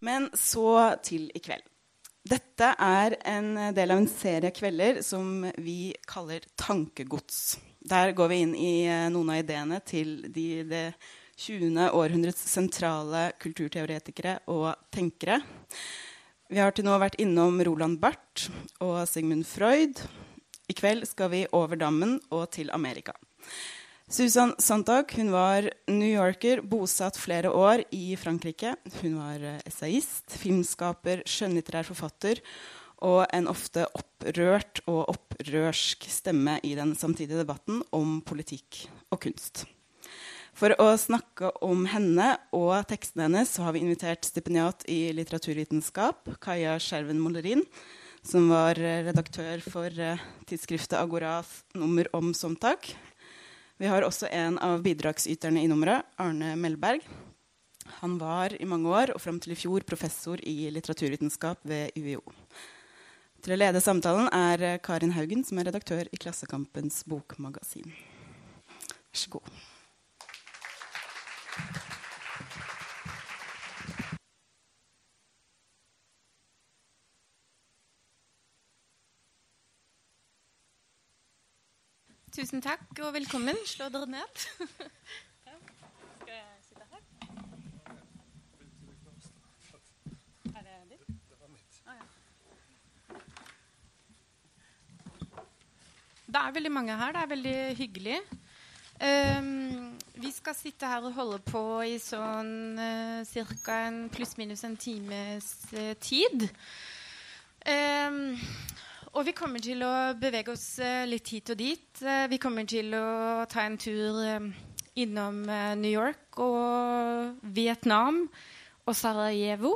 Men så til i kveld. Dette er en del av en serie kvelder som vi kaller Tankegods. Der går vi inn i eh, noen av ideene til de, det 20. århundrets sentrale kulturteoretikere og tenkere. Vi har til nå vært innom Roland Barth og Sigmund Freud. I kveld skal vi over dammen og til Amerika. Susan Sontag hun var New Yorker, bosatt flere år i Frankrike. Hun var eh, essayist, filmskaper, skjønnlitterær forfatter og en ofte opprørt og opprørsk stemme i den samtidige debatten om politikk og kunst. For å snakke om henne og tekstene hennes har vi invitert stipendiat i litteraturvitenskap, Kaja Skjerven Mollerin, som var eh, redaktør for uh, tidsskriftet Agoras nummer om Sontag. Vi har også en av bidragsyterne i nummeret, Arne Melberg. Han var i mange år og fram til i fjor professor i litteraturvitenskap ved UiO. Til å lede samtalen er Karin Haugen, som er redaktør i Klassekampens bokmagasin. Vær så god. Tusen takk og velkommen. Slå dere ned. Skal jeg sitte her? Er det ditt? var mitt. Det er veldig mange her. Det er veldig hyggelig. Um, vi skal sitte her og holde på i sånn uh, ca. pluss-minus en times uh, tid. Um, og vi kommer til å bevege oss uh, litt hit og dit. Uh, vi kommer til å ta en tur uh, innom New York og Vietnam og Sarajevo.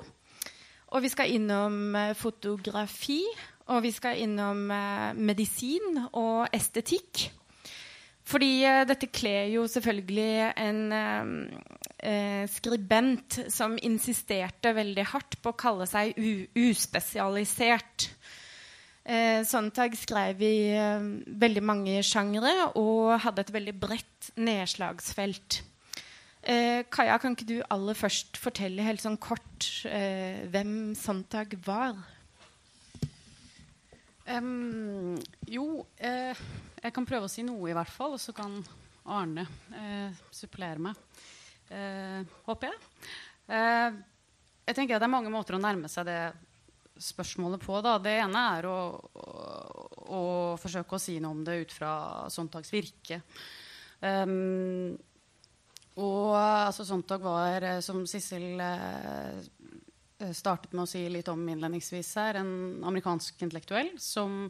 Og vi skal innom fotografi, og vi skal innom medisin og estetikk. Fordi dette kler jo selvfølgelig en skribent som insisterte veldig hardt på å kalle seg uspesialisert. Eh, Sontag skrev i eh, veldig mange sjangre og hadde et veldig bredt nedslagsfelt. Eh, Kaja, kan ikke du aller først fortelle helt sånn kort eh, hvem Sontag var? Um, jo, eh, jeg kan prøve å si noe, i hvert fall. Og så kan Arne eh, supplere meg. håper jeg. jeg tenker at Det er mange måter å nærme seg det spørsmålet på. Da. Det ene er å, å, å, forsøke å si noe om det ut fra Sontags virke. Um, og altså, Sontag var, eh, som Sissel eh, startet med å si litt om innledningsvis her, en amerikansk intellektuell som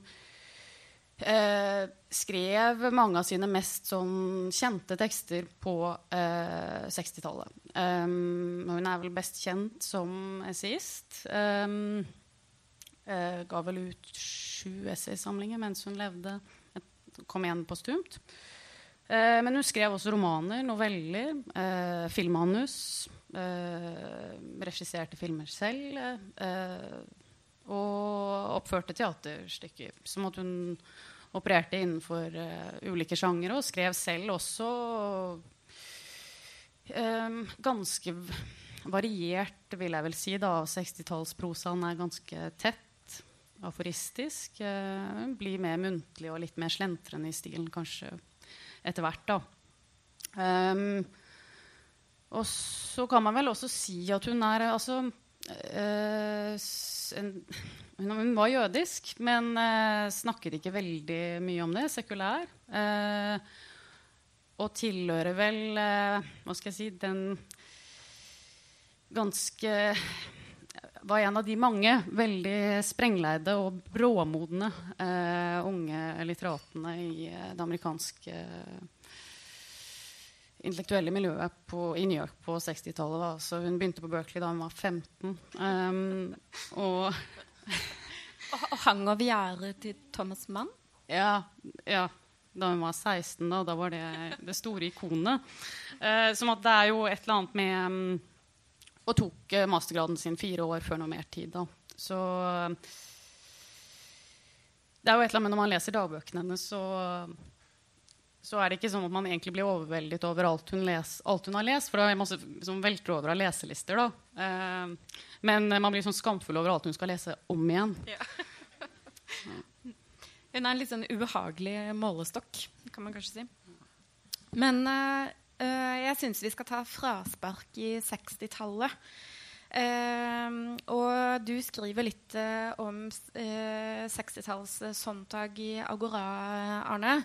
eh, skrev mange av sine mest sånn, kjente tekster på eh, 60-tallet. Um, hun er vel best kjent som essayist. Um, Eh, ga vel ut sju essaysamlinger mens hun levde. Kom igjen postumt. Eh, men hun skrev også romaner, noveller, eh, filmmanus. Eh, regisserte filmer selv. Eh, og oppførte teaterstykker. Som at hun opererte innenfor uh, ulike sjangere og skrev selv også uh, ganske variert, vil jeg vel si. da, 60-tallsprosaen er ganske tett aforistisk. Eh, blir mer muntlig og litt mer slentrende i stilen kanskje etter hvert. da. Um, og så kan man vel også si at hun er altså eh, en, Hun var jødisk, men eh, snakket ikke veldig mye om det. Sekulær. Uh, og tilhører vel Hva skal jeg si Den ganske var en av de mange veldig sprengleide og bråmodne eh, unge litteratene i eh, det amerikanske eh, intellektuelle miljøet på, i New York på 60-tallet. Så hun begynte på Berkeley da hun var 15. Um, og, og hang over gjerdet til Thomas Mann? Ja, ja, da hun var 16. Da, da var det det store ikonet. Uh, som at det er jo et eller annet med um, og tok uh, mastergraden sin fire år før noe mer tid. Da. Så det er jo et eller annet med Når man leser dagbøkene hennes, så, så er det ikke sånn at man egentlig blir overveldet over alt hun, les, alt hun har lest. For det er masse som velter over av leselister. da. Eh, men man blir sånn skamfull over alt hun skal lese om igjen. Ja. Hun er en litt sånn ubehagelig målestokk, kan man kanskje si. Men uh, jeg syns vi skal ta fraspark i 60-tallet. Uh, og du skriver litt uh, om uh, 60-talls Sonntag i Agora, Arne.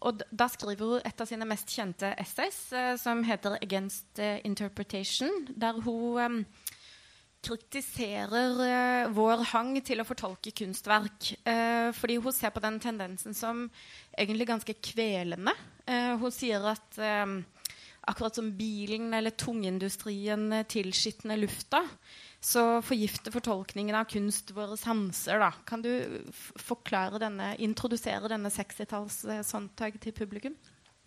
og da skriver hun et av sine mest kjente essays, som heter 'Against Interpretation', der hun kritiserer vår hang til å fortolke kunstverk. fordi hun ser på den tendensen som egentlig ganske kvelende. hun sier at akkurat som bilen eller tungindustrien eh, tilskitner lufta, så forgifter fortolkningen av kunst våre sanser. Da. Kan du forklare denne, introdusere denne 60-talls-Sontag eh, til publikum?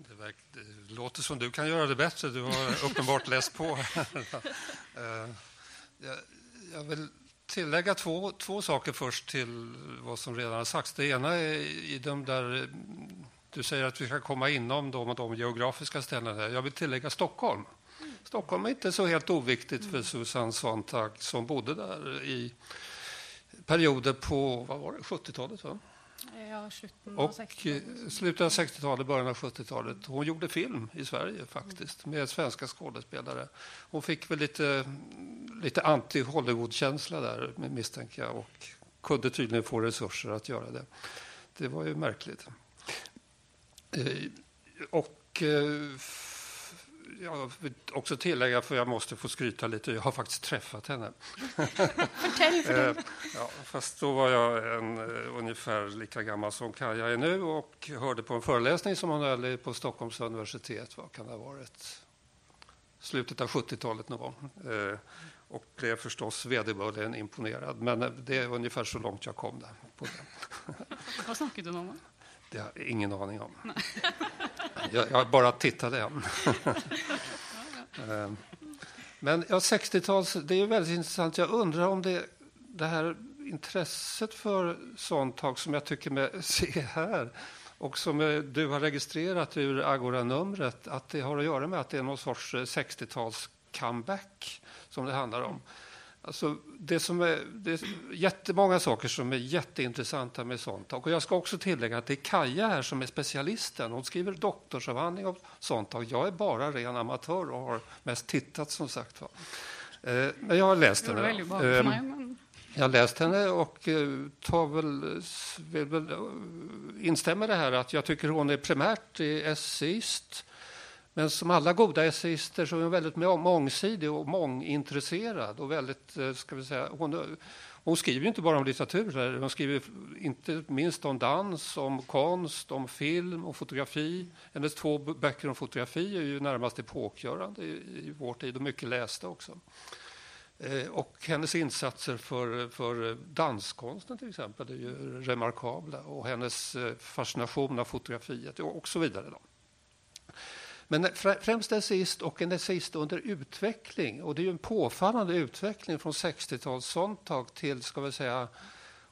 Det, verk, det, låter som du kan gjøre det bedre. Du har åpenbart lest på. Eh, jeg, vill vil två, to saker først til hva som redan har sagts. Det ene er i de der du säger att vi ska komma inom de, de geografiska ställena. Jag vill tillägga Stockholm. Stockholm är inte så helt oviktigt för Susanne Sontag som bodde där i perioder på vad var det, 70-talet. Va? Ja, och 60 slutet av 60-talet, början av 70-talet. Hon gjorde film i Sverige faktiskt med svenska skådespelare. Hon fick väl lite, lite anti-Hollywood-känsla där misstänker jag och kunde tydligen få resurser att göra det. Det var ju märkligt. Eh, och eh, jag vill också tillägga, för jag måste få skryta lite, jag har faktiskt träffat henne. Fortell, eh, ja, fast då var jag en, ungefär lika gammal som Kaja är nu och hörde på en föreläsning som hon höll på Stockholms universitet. Vad kan det ha varit? Slutet av 70-talet någon gång. Och blev förstås vederbörligen imponerad. Men det är ungefär så långt jag kom där. På det. Vad snackade du om? Det har jag ingen aning om. Jag, jag bara tittade än. Ehm, men ja, 60-tals, det är väldigt intressant. Jag undrar om det, det här intresset för sånt som jag tycker mig se här och som du har registrerat ur Agora-numret, att det har att göra med att det är någon sorts 60-tals comeback som det handlar om. Alltså det, som är, det är jättemånga saker som är jätteintressanta med sånt. Och jag ska också tillägga att det är Kaja här som är specialisten. Hon skriver doktorsavhandling om Sontag. Jag är bara ren amatör och har mest tittat som sagt. Eh, men jag har läst henne. Eh, jag har läst henne och eh, tar väl, vill väl instämmer det här att jag tycker hon är primärt essayist men som alla goda essayister så är hon väldigt mångsidig och mångintresserad. Och väldigt, eh, ska vi säga, hon, hon skriver inte bara om litteratur, hon skriver inte minst om dans, om konst, om film och fotografi. Hennes två böcker om fotografi är ju närmast epokgörande i, vår tid och mycket lästa också. Eh, och hennes insatser för, för danskonsten till exempel är ju remarkabla och hennes eh, fascination av fotografiet och så vidare. Då. Men främst essayist och en essayist under utveckling. Och det är en påfallande utveckling från 60-tals til ska vi säga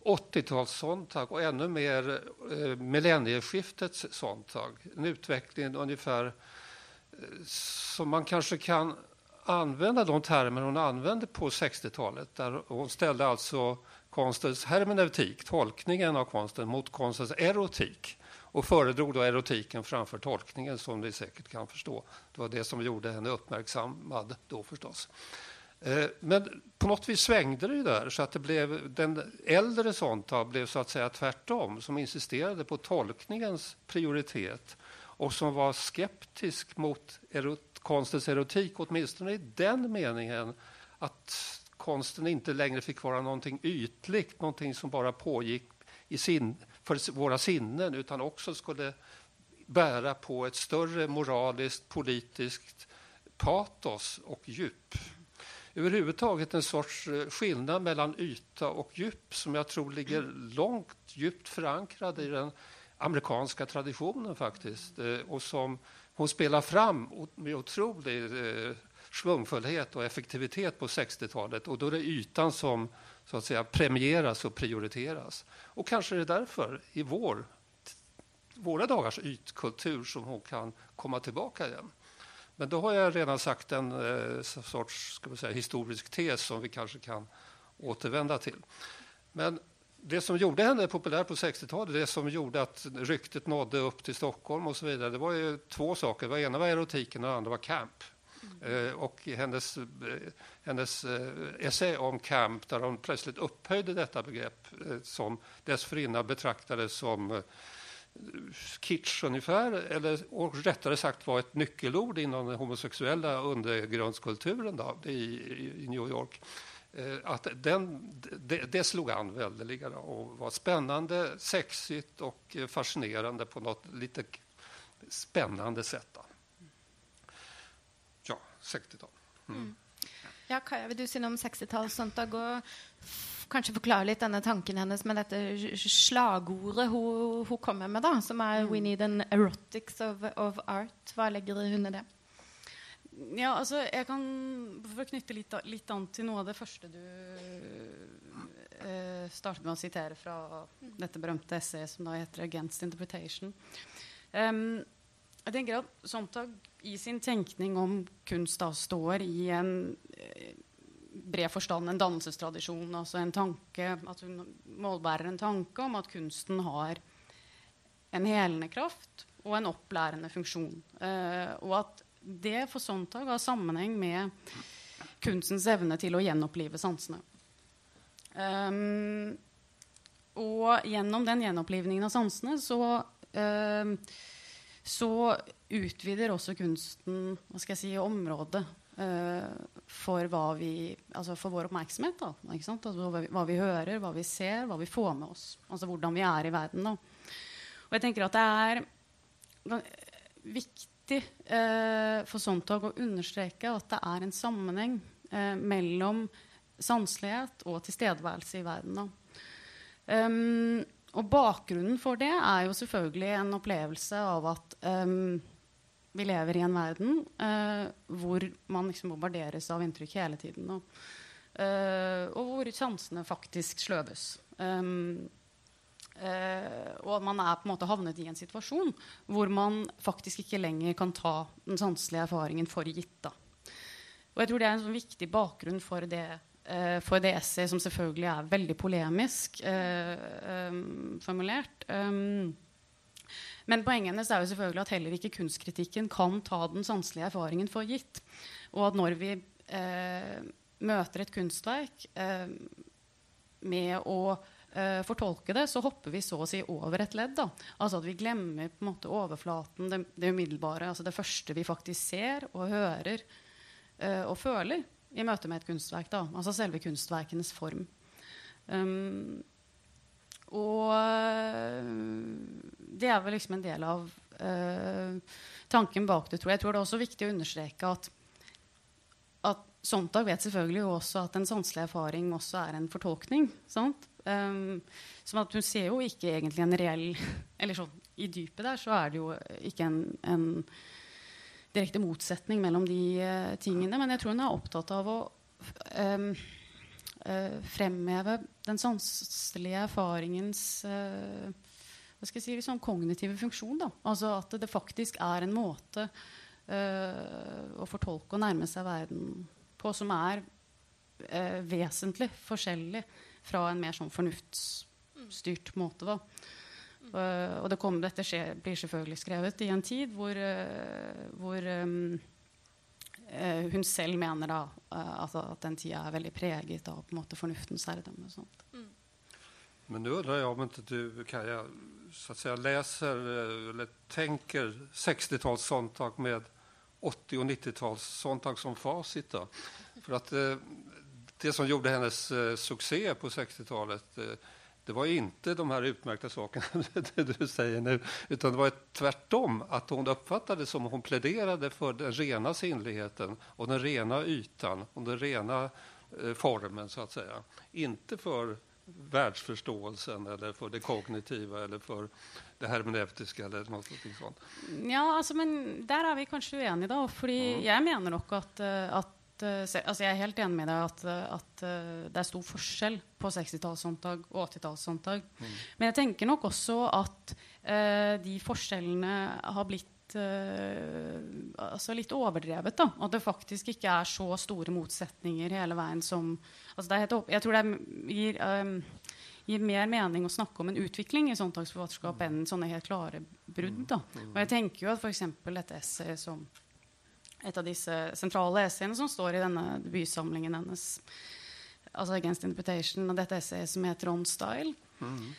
80-tals og ännu mer eh, millennieskiftets Sontag. En utveckling ungefär eh, som man kanske kan använda de termer hon använde på 60-talet. Där hon ställde alltså konstens hermeneutik, tolkningen av konsten, mot konstens erotik och föredrog då erotiken framför tolkningen som ni säkert kan förstå. Det var det som gjorde henne uppmärksammad då förstås. Eh, men på något vis svängde det där så att det blev den äldre Sontag blev så att säga tvärtom som insisterade på tolkningens prioritet och som var skeptisk mot erot konstens erotik åtminstone i den meningen att konsten inte längre fick vara någonting ytligt, någonting som bara pågick i sin för våra sinnen utan också skulle bära på ett större moraliskt, politiskt patos och djup. Överhuvudtaget en sorts eh, skillnad mellan yta och djup som jag tror ligger långt djupt förankrad i den amerikanska traditionen faktiskt eh, och som hon spelar fram med otrolig eh, svungfullhet och effektivitet på 60-talet. Och då är det ytan som så att säga premieras och prioriteras. Och kanske är det därför i vår våra dagars ytkultur som hon kan komma tillbaka igen. Men då har jag redan sagt en eh, sorts ska vi säga, historisk tes som vi kanske kan återvända till. Men det som gjorde henne populär på 60-talet, det som gjorde att ryktet nådde upp till Stockholm och så vidare, det var ju två saker. Det ena var erotiken och det andra var camp. Eh, och hennes, eh, hennes eh, essä om camp, där hon plötsligt upphöjde detta begrepp som dessförinnan betraktades som kitsch ungefär, eller och rättare sagt var ett nyckelord inom den homosexuella undergrundskulturen då, i, i New York. Att den, det, det slog an väldeliga och var spännande, sexigt och fascinerande på något lite spännande sätt. Då. Ja, 60-tal. Mm. Mm. Ja, Kaja, vil du si noe om 60-tallssøndag? Og kanskje forklare litt denne tanken hennes med dette slagordet hun, hun kommer med, da, som er mm. 'We need an erotics of, of art'. Hva legger hun i det? Ja, altså, jeg kan For å knytte litt, litt an til noe av det første du eh, startet med å sitere fra dette berømte essayet som da heter 'Against Interpretation'. Um, jeg tenker at Sontag i sin tenkning om kunst da står i en uh, bred forstand en dannelsestradisjon. altså en tanke, At hun målbærer en tanke om at kunsten har en helende kraft og en opplærende funksjon. Eh, og at det for Sontag har sammenheng med kunstens evne til å gjenopplive sansene. Um, og gjennom den gjenopplivningen av sansene så, um, så utvider også kunsten hva skal jeg si, området uh, for, vi, altså for, vår oppmerksomhet. Da, altså, hva, vi, hva, vi, hører, hva vi ser, hva vi får med oss. Altså hvordan vi er i verden. Da. Og jeg tenker at det er viktig uh, for Sontag å understreke at det er en sammenheng uh, mellom sanselighet og tilstedeværelse i verden. Um, og bakgrunnen for det er jo selvfølgelig en opplevelse av at um, vi lever i en verden uh, hvor man liksom bombarderes av inntrykk hele tiden. Og, uh, og hvor sansene faktisk sløves. Um, Uh, og man er på en måte havnet i en situasjon hvor man faktisk ikke lenger kan ta den sanselige erfaringen for gitt. Da. Og jeg tror det er en sånn viktig bakgrunn for det, for det essayet, som selvfølgelig er veldig polemisk eh, um, formulert. Um, men poenget hennes er jo selvfølgelig at heller ikke kunstkritikken kan ta den sanselige erfaringen for gitt. Og at når vi møter et kunstverk med å fortolke det, så hopper vi så å si over et ledd. Da. Altså at vi glemmer på en måte overflaten, det, det umiddelbare. Altså det første vi faktisk ser og hører og føler i møte med et kunstverk. Da. Altså selve kunstverkenes form. Um, og uh, det er vel liksom en del av tanken bak det, tror jeg. Jeg tror det er også viktig å understreke at at Sontag vet selvfølgelig også at en sanselig erfaring også er en fortolkning. Sant? Um, som at hun ser jo ikke egentlig en reell Eller sånn i dypet der så er det jo ikke en, en direkte motsetning mellom de uh, tingene. Men jeg tror hun er opptatt av å um, uh, fremheve den sanselige erfaringens uh, hva skal jeg si, liksom kognitive funksjon. Da. Altså at det faktisk er en måte å fortolke og nærme seg verden på som er vesentlig forskjellig fra en mer sånn fornuftsstyrt måte. Da. Uh, og det kom, dette skje, blir selvfølgelig skrevet i en tid hvor, uh, hvor um, uh, hun selv mener da, altså at den tida er veldig preget av på en måte fornuftens herredømme. Mm. Men nå undrer jeg om ikke du Kaja, så att säga, leser eller tenker 60-tals Sontag med 80- og 90-tals Sontag som fasit. Da. For at det som gjorde hennes succé på 60-talet eh, det var inte de här utmärkta sakerna du säger nu, utan det var tvärtom, att hon uppfattade som hon pläderade för den rena sinnligheten och den rena ytan och den rena eh, formen, så att säga. Inte för världsforståelsen eller for det kognitive eller for det hermeneutiske eller noe sånt. Ja, altså, men der er vi kanskje uenige, da. fordi mm. jeg mener nok at, at at altså Jeg er helt enig med deg at, at uh, det er stor forskjell på 60-tallshåndtak og 80-tallshåndtak. Mm. Men jeg tenker nok også at uh, de forskjellene har blitt altså litt overdrevet. da, At det faktisk ikke er så store motsetninger hele veien som altså helt, Jeg tror det gir, um, gir, mer mening å snakke om en utvikling i sånntaksforfatterskap enn sånne helt klare brudd. da, Og jeg tenker jo at f.eks. dette essayet som et av disse sentrale essayene som står i denne bysamlingen hennes. Altså 'Against Interpretation', og dette essayet som heter 'On Style'. Mm.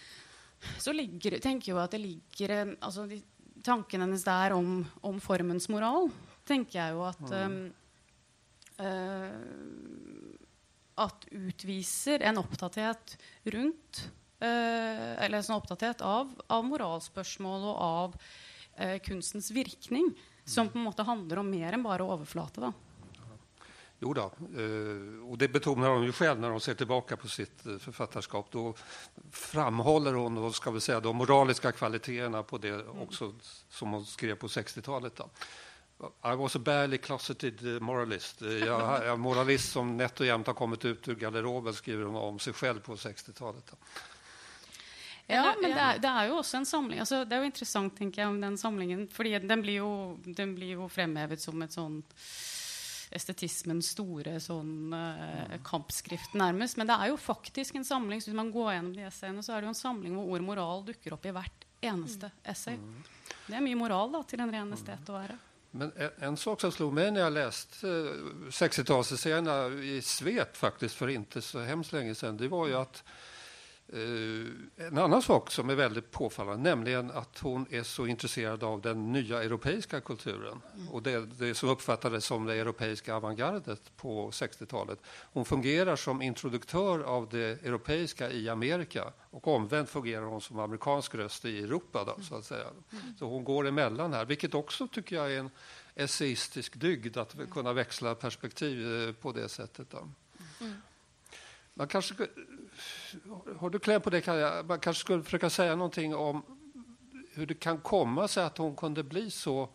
Så ligger, tenker jeg at det ligger altså de, Tanken hennes der om, om, formens moral, tenker jeg jo at mm. um, uh, At utviser en opptatthet rundt uh, Eller en sånn opptatthet av, av moralspørsmål og av uh, kunstens virkning. Som på en måte handler om mer enn bare overflate. da. Jo da, og och det betonar hon ju själv när hon ser tilbake på sitt eh, författarskap. Då framhåller hon och ska vi säga, de moraliske kvaliteterna på det också som hun skrev på 60-talet. I was a barely closeted eh, moralist. Jag är moralist som nätt och jämt har kommet ut ur garderoben, skriver hon om sig selv på 60-talet. Ja, men det er, det er, jo også en samling altså, Det er jo interessant tenker jeg, om den samlingen. fordi den blir jo, den blir jo fremhevet som et sånn estetismens store sånn, uh, kampskrift, nærmest. Men det er jo faktisk en samling. Så hvis man går gjennom de essayene, så er det jo en samling hvor ord moral dukker opp i hvert eneste essay. Det er mye moral da, til en ren estet å være. Men en, en, sak som slo meg når jeg leste uh, 60-tallsessayene i svep faktisk for ikke så hemskt lenge siden, det var jo at Eh, en annen sak som er veldig påfallende, nemlig at hun er så interessert av den nye europeiske kulturen og det, det som oppfattes som det europeiske avantgardet på 60-tallet. Hun fungerer som introduktør av det europeiske i Amerika og omvendt fungerer hun som amerikansk røst i Europa. Då, så, att så hun går emellan her, hvilket også syns jeg er en essayistisk dygd att kunne veksle perspektiv eh, på det settet. Då. Man kanske har du klær på det? Kaja, man kanske skulle försöka säga någonting om hur det kan komma sig att hon kunde bli så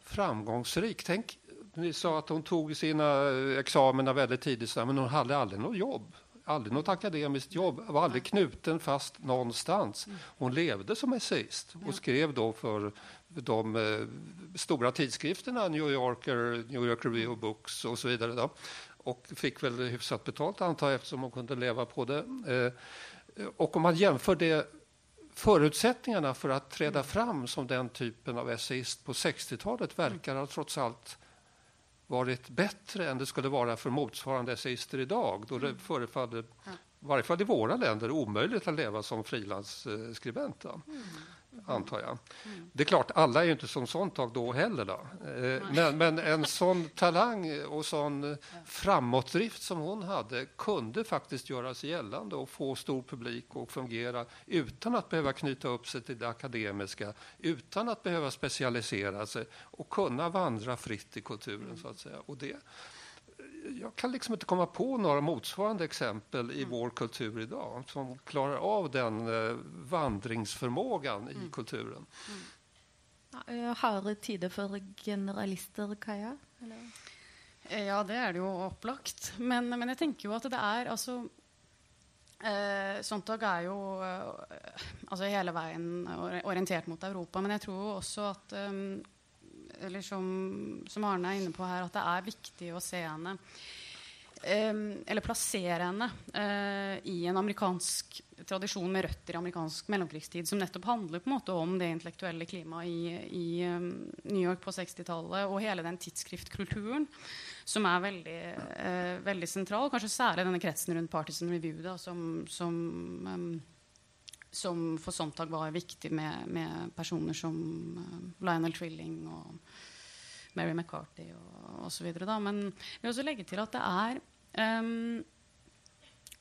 framgångsrik. Tänk, ni sa att hon tog sina examina väldigt tidigt, men hon hade aldrig något jobb. Aldrig något akademiskt jobb, var aldrig knuten fast någonstans. Hon levde som essayist och skrev då för de eh, stora tidskrifterna New Yorker, New York Review Books och så vidare. Då och fick väl hyfsat betalt antar jag eftersom hon kunde leva på det. Eh, och om man jämför det förutsättningarna för att träda fram som den typen av essayist på 60-talet verkar ha trots allt varit bättre än det skulle vara för motsvarande essayister idag. Då det förefaller, i varje fall i våra länder, omöjligt att leva som frilansskribent. Mm antar jag. Mm. Det är klart, alla är ju inte som Sontag då heller. Då. Eh, men, men, en sån talang och sån framåtdrift som hon hade kunde faktiskt göra sig gällande och få stor publik och fungera utan att behöva knyta upp sig till det akademiska, utan att behöva specialisera sig och kunna vandra fritt i kulturen. så att säga. Och det, jag kan liksom inte komma på några motsvarande exempel i mm. vår kultur idag som klarar av den eh, vandringsförmågan i mm. kulturen. Mm. Harde tider for generalister, Kaja? Eller? ja, det er det jo opplagt. Men, men jeg tenker jo at det er altså eh, Sontag er jo eh, altså hele veien orientert mot Europa. Men jeg tror også at um, eller som, som, Arne er inne på her, at det er viktig å se henne eh, Eller plassere henne eh, i en amerikansk tradisjon med røtter i amerikansk mellomkrigstid, som nettopp handler på en måte om det intellektuelle klimaet i, i um, New York på 60-tallet, og hele den tidsskriftkulturen som er veldig, eh, veldig sentral. Kanskje særlig denne kretsen rundt Partisan Review, da, som, som um, som for Sontag var viktig med, med personer som uh, Lionel Trilling og Mary McCarthy og osv. Men jeg vil også legge til at det er um,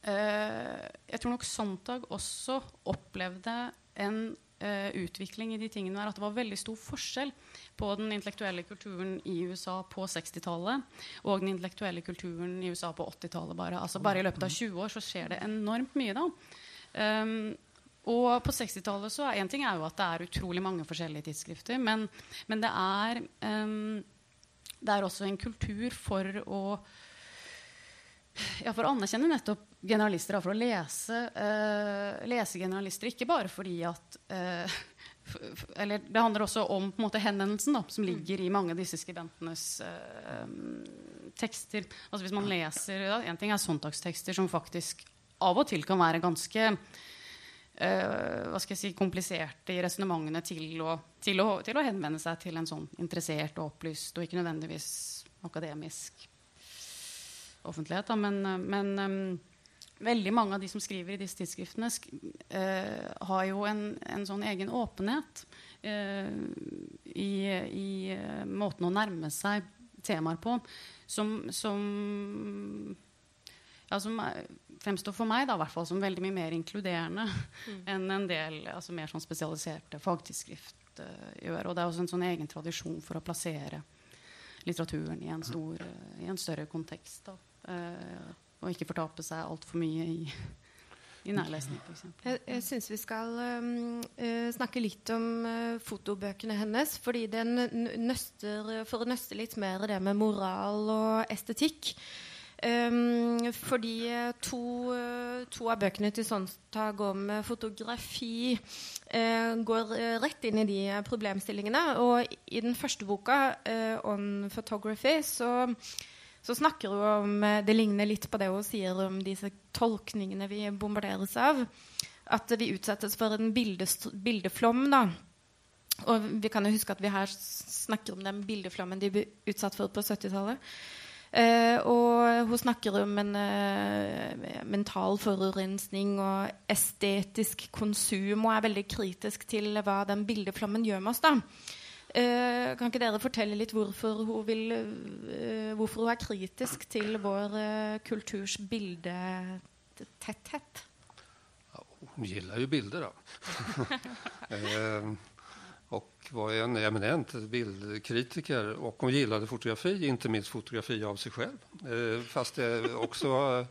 uh, Jeg tror nok Sontag også opplevde en uh, utvikling i de tingene der at det var veldig stor forskjell på den intellektuelle kulturen i USA på 60-tallet og den intellektuelle kulturen i USA på 80-tallet. Bare. Altså, bare i løpet av 20 år så skjer det enormt mye. da. Um, og på 60-tallet så er en ting er jo at det er utrolig mange forskjellige tidsskrifter, men, men det, er, um, det er også en kultur for å ja, for å anerkjenne nettopp generalister, for å lese, uh, lese generalister. Ikke bare fordi at uh, eller Det handler også om måte, henvendelsen da, som ligger i mange av disse skribentenes uh, tekster. Altså Hvis man leser ja, En ting er søndagstekster som faktisk av og til kan være ganske hva skal jeg si, kompliserte i resonnementene til, til, til, å henvende seg til en sånn interessert og opplyst og ikke nødvendigvis akademisk offentlighet. Da, men, men um, veldig mange av de som skriver i disse tidsskriftene, sk uh, har jo en, en, sånn egen åpenhet uh, i, i uh, måten å nærme seg temaer på som, som, ja, som fremstår for meg da, hvert fall, som veldig mye mer inkluderende mm. enn en del altså, mer sånn spesialiserte fagtidsskrift gjør. Og det er også en sånn egen tradisjon for å plassere litteraturen i en, stor, i en større kontekst. Uh, og ikke fortape seg altfor mye i, i nærlesning, f.eks. Jeg, jeg syns vi skal um, uh, snakke litt om uh, fotobøkene hennes. fordi den nøster, For å nøste litt mer det med moral og estetikk. Um, fordi to, to, av bøkene til Sonstag om fotografi uh, går rett inn i de problemstillingene. Og i den første boka, uh, 'On Photography', så så snakker hun om eh, Det ligner litt på det hun sier om disse tolkningene vi bombarderes av. At vi utsettes for en bildeflom. da. Og vi kan jo huske at vi her snakker om den bildeflommen de ble utsatt for på 70-tallet. Uh, og hun snakker om en uh, mental forurensning og estetisk konsum, og er veldig kritisk til hva den bildeflommen gjør med oss. da. Uh, kan ikke dere fortelle litt hvorfor hun, vil, uh, hvorfor hun er kritisk til vår uh, kulturs bildetetthet? Ja, hun gillar jo bilder, da. och var en eminent bildkritiker. Og hun gillade fotografi, ikke minst fotografi av seg selv. fast det også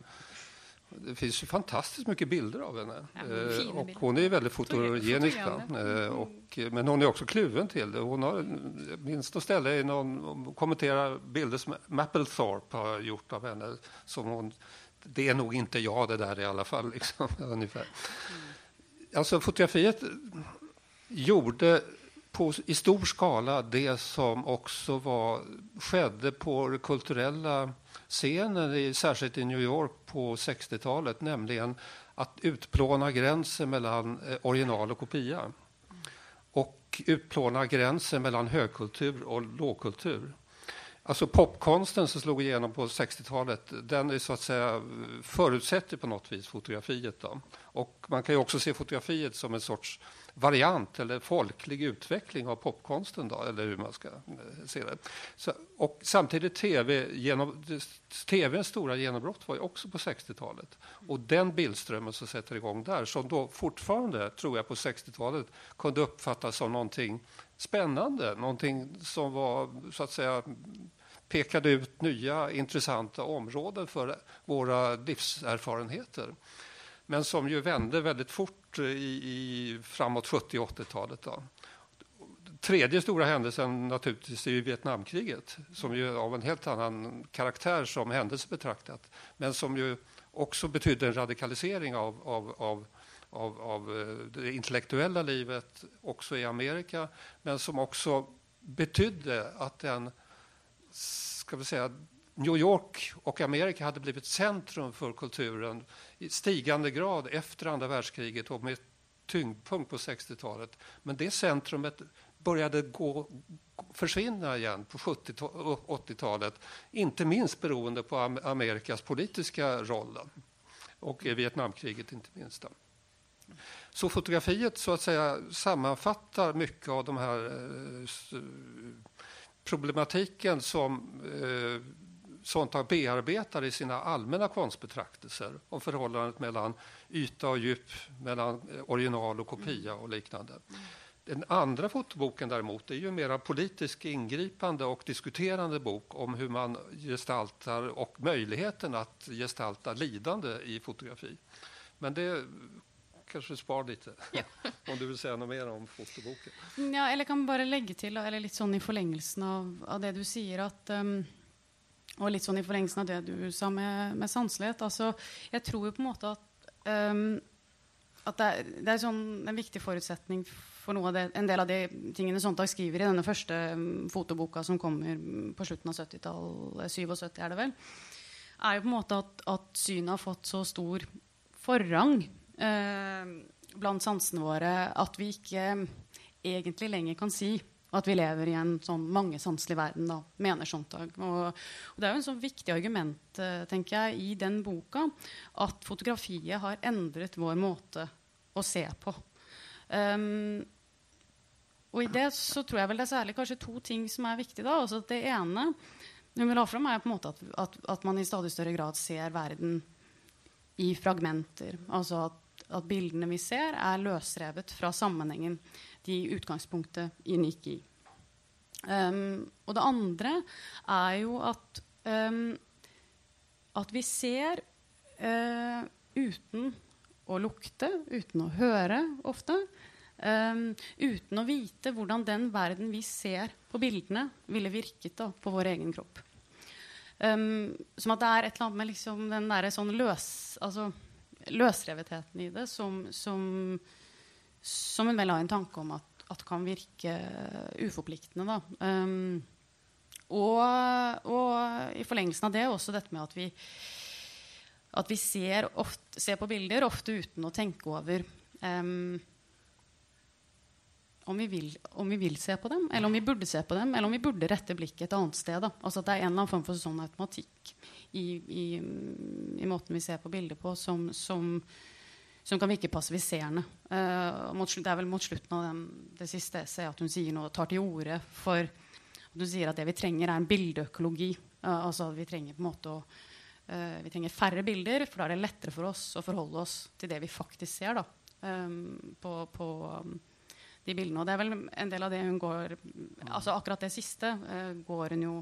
det finns ju fantastiskt mycket bilder av henne. Ja, eh, och hon är väldigt fotogenisk. Mm. och, men hon är också kluven till det. Hon har minst att ställa i någon, kommenterar bilder som Mapplethorpe har gjort av henne. Som hon, det är nog inte jag det där i alla fall. Liksom, ungefär. Mm. Alltså fotografiet gjorde på, i stor skala det som også var, skjedde på den kulturella scenen, særlig i New York på 60-talet, nämligen att utplåna gränsen mellan eh, original og kopia. Og utplåne gränsen mellom høykultur og lågkultur. Alltså popkonsten som slog igjennom på 60-talet, den är så att säga förutsätter på något vis fotografiet. Då. Och man kan ju också se fotografiet som en sorts variant eller folklig utveckling av popkonsten, då, eller hur man ska eh, se det. Så, och samtidigt tv, genom, tvns stora genombrott var ju också på 60-talet. Och den bildströmmen som sätter igång där, som då fortfarande, tror jag, på 60-talet kunde uppfattas som någonting spännande, någonting som var, så att säga, pekade ut nya intressanta områden för våra livserfarenheter men som ju vände väldigt fort i, i framåt 70 80-talet. Tredje stora händelsen naturligtvis är ju Vietnamkriget som ju av en helt annan karaktär som händelse betraktat men som ju också betydde en radikalisering av, av, av, av, av eh, det intellektuella livet också i Amerika men som också betydde att den ska vi säga, New York och Amerika hade blivit centrum för kulturen i stigande grad efter andra världskriget och med tyngdpunkt på 60-talet. Men det centrumet började gå, försvinna igen på 70 och 80-talet. Inte minst beroende på Amerikas politiska roll och Vietnamkriget inte minst. Så fotografiet så att säga sammanfattar mycket av de här eh, problematiken som eh, har bearbetar i sina allmänna konstbetraktelser om förhållandet mellan yta och djup, mellan eh, original och kopia och liknande. Den andra fotoboken däremot är ju mer politisk ingripande och diskuterande bok om hur man gestaltar och möjligheten att gestalta lidande i fotografi. Men det kanske spar lite, ja. om du vill säga något mer om fotoboken. Ja, eller kan bara lägga till, eller lite sån i förlängelsen av, av det du säger, att um og litt sånn i forlengelsen av det du sa med, med sanselighet altså, Jeg tror jo på en måte at, um, at det, er, det er sånn en viktig forutsetning for noe av det, en del av de tingene Sontag skriver i denne første um, fotoboka som kommer på slutten av 70-tallet, 77 er det vel, er jo på en måte at, at synet har fått så stor forrang eh, blant sansene våre at vi ikke egentlig lenger kan si at vi lever i en sånn mangesanselig verden, da, mener Sontag. Og, og, det er jo en sånn viktig argument uh, tenker jeg, i den boka at fotografiet har endret vår måte å se på. Um, og i det så tror jeg vel det er særlig kanskje to ting som er viktige. da, altså Det ene hun vil ha fram, er på en måte at, at, at, man i stadig større grad ser verden i fragmenter. Altså at, at bildene vi ser, er løsrevet fra sammenhengen de i utgangspunktet inngikk i. Um, og det andre er jo at, um, at vi ser uh, uten å lukte, uten å høre ofte. Um, uten å vite hvordan den verden vi ser på bildene, ville virket da, på vår egen kropp. Som at det er et eller annet med liksom den der sånn løs, altså, løsrevetheten i det som, som som en vel har en tanke om at, at kan virke uforpliktende. Um, og, og, i forlengelsen av det også dette med at vi, at vi ser, ofte, ser, på bilder ofte uten å tenke over um, om, vi vil, om, vi vil, se på dem, eller om vi burde se på dem, eller om vi burde rette blikket et annet sted. Da. Altså at det er en eller annen form for sånn automatikk i, i, i måten vi ser på bilder på, som, som som kan virke passiviserende. Uh, det er vel mot slutten av den, det siste essayet at hun sier noe, tar til orde for at hun sier at det vi trenger, er en bildeøkologi. Uh, altså vi trenger på en måte å uh, vi trenger færre bilder, for da er det lettere for oss å forholde oss til det vi faktisk ser da, um, på, på um, de bildene. Og det er vel en del av det hun går altså Akkurat det siste går hun jo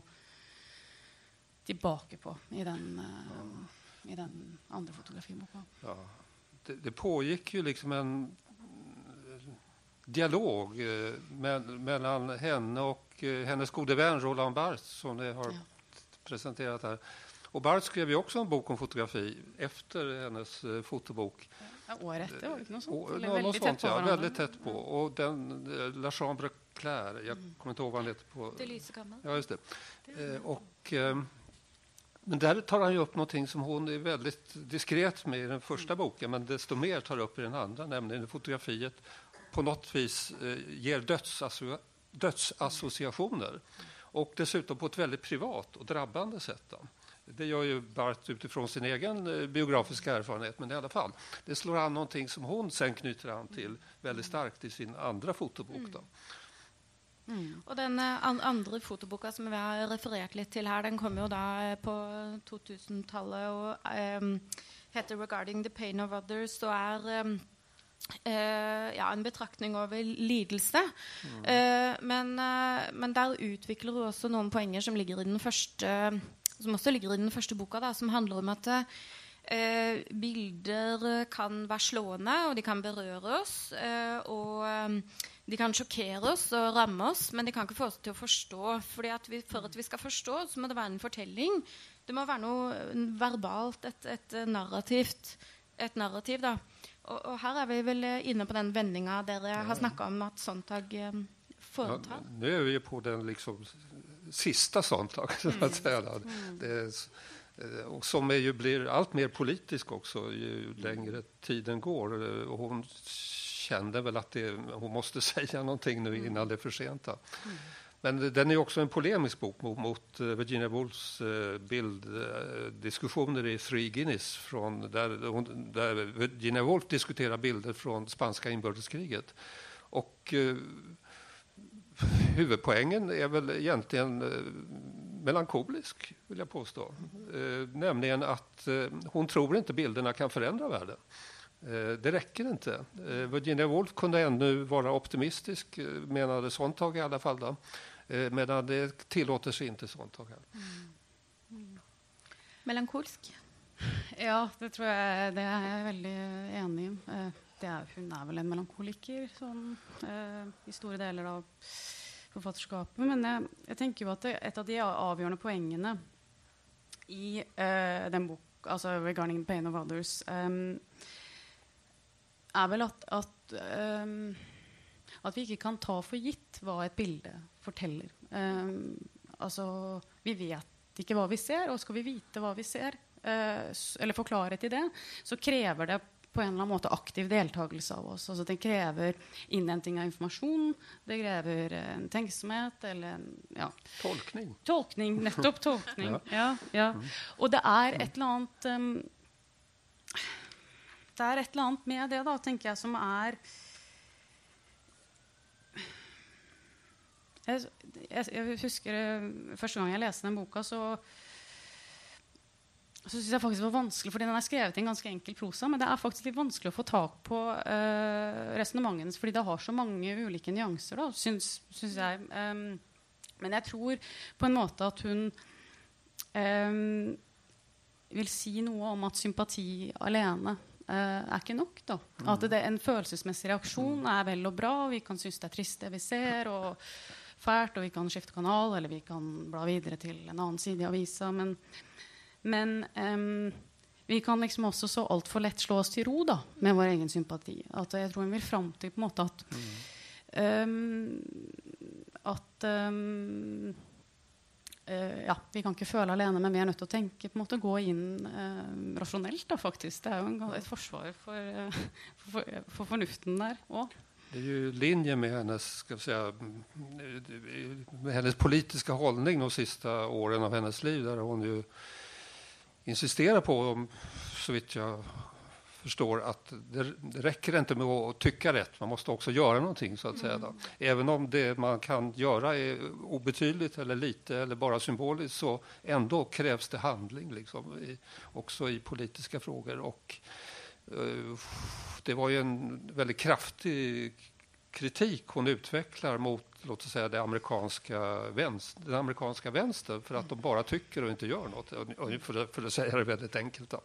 tilbake på i den, i den andre fotografiboka. Ja det, det pågikk jo liksom en dialog uh, med, mellan henne og uh, hennes gode venn Roland Barthes som dere har ja. presentert her. Og Barthes skrev jo også en bok om fotografi efter hennes uh, fotobok. Ja, året etter, var det noe sånt? Och, veldig, väldigt sånt, ja. veldig tett på. Og den, La Chambre Claire, Jeg mm. kommer ikke ihåg hva den heter på... Det lyser kammeret. Ja, just det. det og... Eh, men där tar han jo upp någonting som hon är väldigt diskret med i den första boken, men desto mer tar upp i den andra, nämligen fotografiet på något vis eh, ger dödsasso dödsassociationer. Och dessutom på ett väldigt privat och drabbande sätt. Då. Det gör ju Barth utifrån sin egen biografiske biografiska erfarenhet, men i alla fall. Det slår an någonting som hon sen knyter an till väldigt starkt i sin andra fotobok. Då. Mm. Og den eh, andre fotoboka som vi har referert litt til her, den kom jo da eh, på 2000-tallet og um, heter 'Regarding the Pain of Others' og er um, uh, ja, en betraktning over lidelse. Mm. Uh, men, uh, men, der utvikler hun også noen poenger som ligger i den første som også ligger i den første boka, da, som handler om at bilder kan være slående, og de kan berøre oss. og de kan sjokkere oss og ramme oss, men de kan ikke få oss til å forstå. Fordi at vi, For at vi skal forstå, så må det være en fortelling. Det må være noe verbalt, et, et narrativt et narrativ. da. Og, og, her er vi vel inne på den vendinga dere har snakka om at Sontag eh, foretar. Ja, nå er vi på den liksom siste Sontag, så å si. Mm. Det, eh, som jo blir alt mer politisk også jo lengre tiden går. Hun kände väl att det, hon måste säga någonting nu innan det är för sent. Men den är också en polemisk bok mot, mot eh, Virginia Woolfs eh, bilddiskussioner i Three Guinness från, där, hon, där Virginia Woolf diskuterar bilder från spanska inbördeskriget. Och eh, huvudpoängen är väl egentligen eh, melankolisk, vill jag påstå. Eh, nämligen att eh, hon tror inte bilderna kan förändra världen. Eh, det räcker inte. Eh, Virginia Woolf kunde ännu vara optimistisk, eh, menade Sontag i alla fall. Då. Medan det tillåter sig inte Sontag. Mm. Mm. Melankolsk? Ja, det tror jeg det er jeg veldig enig i. Er, hun er vel en melankoliker sånn, i store deler av forfatterskapet. Men jeg, jeg tenker jo at det, et av de avgjørende poengene i uh, den bok, altså 'Regarding the Pain of Others', um, er vel at, at, um, at, vi ikke kan ta for gitt hva et bilde forteller. Um, altså, vi vet ikke hva vi ser, og skal vi vite hva vi ser, uh, eller få klarhet i det, så krever det på en eller annen måte aktiv deltakelse av oss. Altså, det krever innhenting av informasjon, det krever en tenksomhet eller en ja. Tolkning. Tolkning, Nettopp tolkning. ja. Ja, mm. Og det er et eller annet um, Det er et eller annet med det, da, tenker jeg, som er jeg, jeg, jeg husker uh, første gang jeg leste den boka, så så synes jeg faktisk det var vanskelig, fordi Den er skrevet i en ganske enkel prosa, men det er faktisk litt vanskelig å få tak på uh, resonnementet hennes, fordi det har så mange ulike nyanser, da, syns, syns jeg. Um, men jeg tror på en måte at hun um, vil si noe om at sympati alene er ikke nok. da. Mm. At det, en følelsesmessig reaksjon er vel og bra. Vi kan synes det er trist, det vi ser, og fælt, og vi kan skifte kanal, eller vi kan bla videre til en annen side i avisa. men men um, vi kan liksom også så altfor lett slå oss til ro da, med vår egen sympati. At jeg tror hun vil fram til på en måte at um, At um, Ja, vi kan ikke føle alene, men vi er nødt til å tenke på en måte gå inn uh, rasjonelt. da faktisk. Det er jo en, et forsvar for, uh, for, for, fornuften der òg. Det er jo linje med hennes, skal vi si, med hennes politiske holdning de siste årene av hennes liv. der hun jo insisterer på, så vidt jag förstår, att det, det räcker inte med att tycka rätt. Man måste också göra någonting. så att säga. Då. Även om det man kan göra är obetydligt eller lite eller bara symboliskt så ändå krävs det handling liksom, i, också i politiska frågor. Och, uh, det var ju en väldigt kraftig kritik hon utvecklar mot låt oss säga, det amerikanska vänster, den amerikanska vänstern för att de bara tycker och inte gör något. För, för att säga det väldigt enkelt. Då.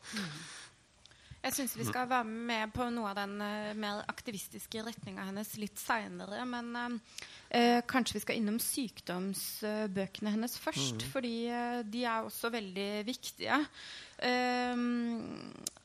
Jeg syns vi skal være med på noe av den uh, mer aktivistiske retninga hennes litt seinere. Men uh, kanskje vi skal innom sykdomsbøkene hennes først. Mm. Fordi uh, de er også veldig viktige.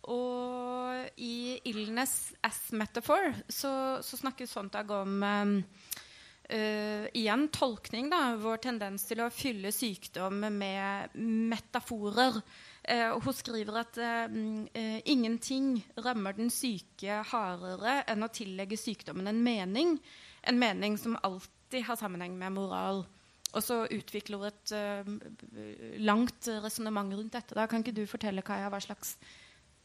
og i 'Illness as Metaphor' så, så snakker Sontag om uh, igjen tolkning, da, vår tendens til å fylle sykdom med metaforer. Uh, hun skriver at eh, ingenting rammer den syke hardere enn å tillegge sykdommen en mening. En mening som alltid har sammenheng med moral. Og så utvikler hun et langt resonnement rundt dette. Da kan ikke du fortelle Kaja, hva slags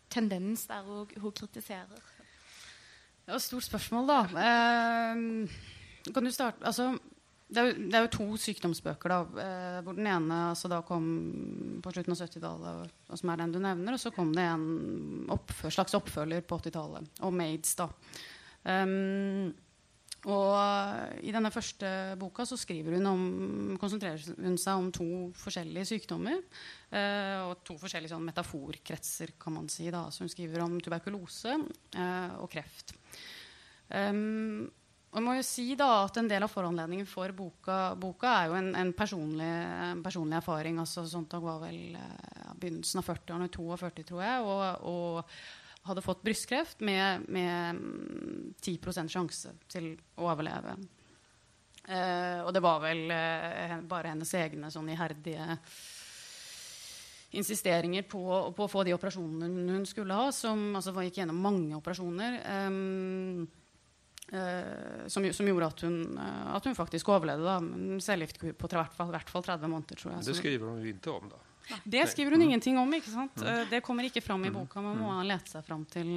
tendens der hun, hun kritiserer? Det var et stort spørsmål, da. Uh, kan du starte, altså, det, er jo, det, er jo, to sykdomsbøker. da, eh, hvor Den ene altså, da kom på slutten av 70-tallet, som er den du nevner. Og så kom det en oppfør, slags oppfølger på 80-tallet, om aids. da. Um, og I denne første boka så hun om, konsentrerer hun seg om to forskjellige sykdommer. Uh, og to forskjellige sånn, metaforkretser, kan man si. da, så Hun skriver om tuberkulose uh, og kreft. Um, og jeg må jo si da at En del av foranledningen for boka, boka er jo en, en, personlig, en personlig, erfaring. altså Sontag var vel ja, begynnelsen av 40-årene, 42, tror jeg. Og, og, hadde fått brystkreft med, med 10 sjanse til å overleve. Eh, og det var vel eh, bare hennes egne sånn iherdige insisteringer på, på, å få de operasjonene hun skulle ha, som altså, gikk gjennom mange operasjoner. Uh, som, som, gjorde at hun, uh, at hun faktisk overlevde. da Cellegiftkur på hvert fall, hvert fall 30 måneder. tror jeg. Det skriver hun ikke om, da. Det skriver hun ingenting om. ikke sant? Uh, det kommer ikke fram i mm. boka. Man må lete seg fram til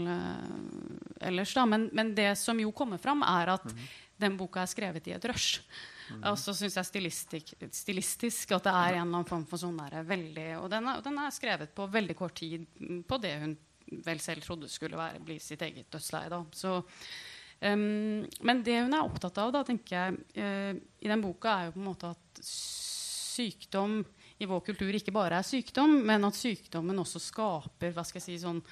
ellers. da, men, men, det som jo kommer fram, er at mm. den boka er skrevet i et rush. Mm. Og så syns jeg stilistisk, stilistisk, at det er en eller annen form for sånn der, veldig Og den er, den er, skrevet på veldig kort tid på det hun vel selv trodde skulle være, bli sitt eget dødsleie. da, så Um, men det hun er opptatt av, da, tenker jeg, uh, i den boka, er jo på en måte at sykdom i vår kultur ikke bare er sykdom, men at sykdommen også skaper hva skal jeg si, sånn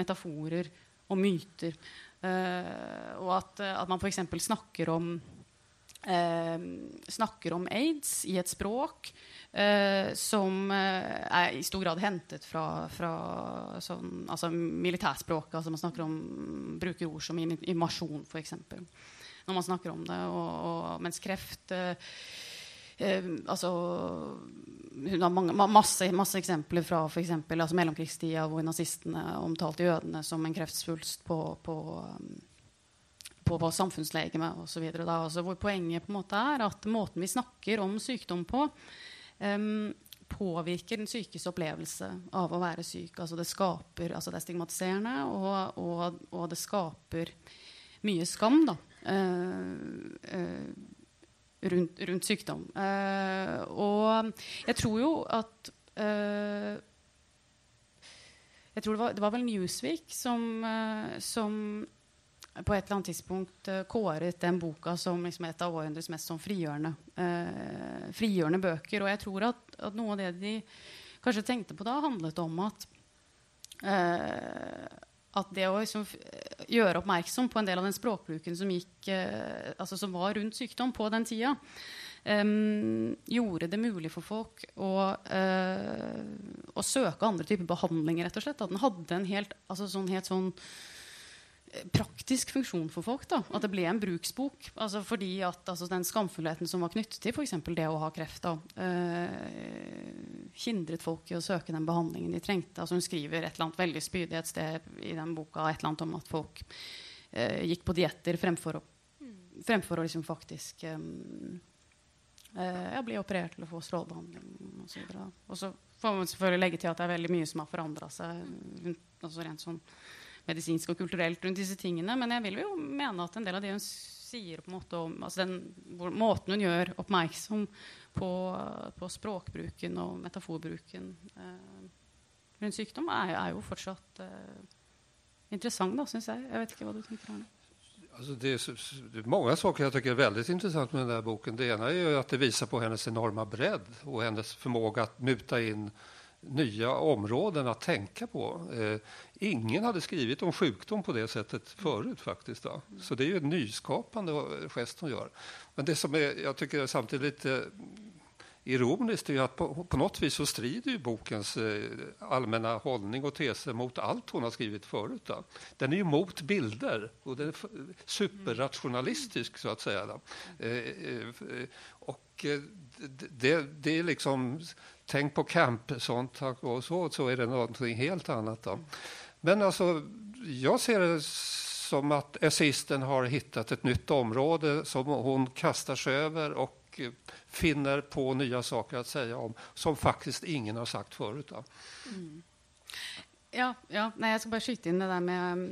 metaforer og myter. Uh, og at, at man f.eks. snakker om snakker om aids i et språk eh, som eh, er i stor grad hentet fra, fra sånn, altså militærspråket. Altså man snakker om, bruker ord som invasjon, f.eks. Når man snakker om det. Og, og mens kreft eh, eh, altså, hun har mange, masse, masse, eksempler fra for eksempel, altså mellomkrigstida hvor nazistene omtalte jødene som en kreftsvulst på, på på, vår samfunnslegeme osv. Altså, hvor poenget på en måte er at måten vi snakker om sykdom på, um, påvirker den sykes opplevelse av å være syk. Altså det, skaper, altså det er stigmatiserende, og, og, og, det skaper mye skam da, uh, uh, rundt, rundt, sykdom. Uh, og jeg tror jo at jeg tror det var, det var vel Newsweek som, som på et eller annet tidspunkt uh, kåret den boka som liksom et av århundrets mest sånn frigjørende, uh, frigjørende bøker. Og jeg tror at, at, noe av det de kanskje tenkte på da, handlet om at uh, at det å liksom gjøre oppmerksom på en del av den språkbruken som, gikk, altså som var rundt sykdom på den tida, um, gjorde det mulig for folk å, å søke andre typer behandlinger, rett og slett. At den hadde en helt, altså sånn, helt sånn praktisk funksjon for folk. da, At det ble en bruksbok. altså Fordi at altså, den skamfullheten som var knyttet til f.eks. det å ha kreft, da, eh, hindret folk i å søke den behandlingen de trengte. altså Hun skriver et eller annet veldig spydig et sted i den boka et eller annet om at folk eh, gikk på dietter fremfor å, fremfor å liksom faktisk ja, bli operert eller få strålebehandling osv. Og så får man selvfølgelig legge til at det er veldig mye som har forandra seg. altså rent sånn medisinsk og kulturelt rundt disse tingene. Men jeg vil jo mene at en del av det hun sier på en måte om altså den måten hun gjør oppmerksom på, på språkbruken og metaforbruken eh, rundt sykdom, er, er jo fortsatt eh, interessant, da, syns jeg. Jeg vet ikke hva du tenker, Arne. Alltså det, är, många saker jag tycker är väldigt intressant med den här boken. Det ene er att det visar på hennes enorma bredd og hennes förmåga att muta in nya områden att tänka på. Eh, ingen hade skrivit om sjukdom på det sättet förut faktiskt. Då. Så det är ju en nyskapande gest hon gör. Men det som är, jag tycker är samtidigt lite ironiskt är ju att på, på, något vis så strider ju bokens eh, allmänna hållning och teser mot allt hon har skrivit förut. Då. Den är ju mot bilder och den är superrationalistisk så att säga. Eh, eh, och eh, det, det är liksom tänk på camp sånt och så, så är det någonting helt annat. Då. Men alltså, jag ser det som att essisten har hittat ett nytt område som hon kastar sig över och finner på nya saker att säga om som faktiskt ingen har sagt förut. Mm. Ja, ja. Nei, jeg skal bare skyte inn det der med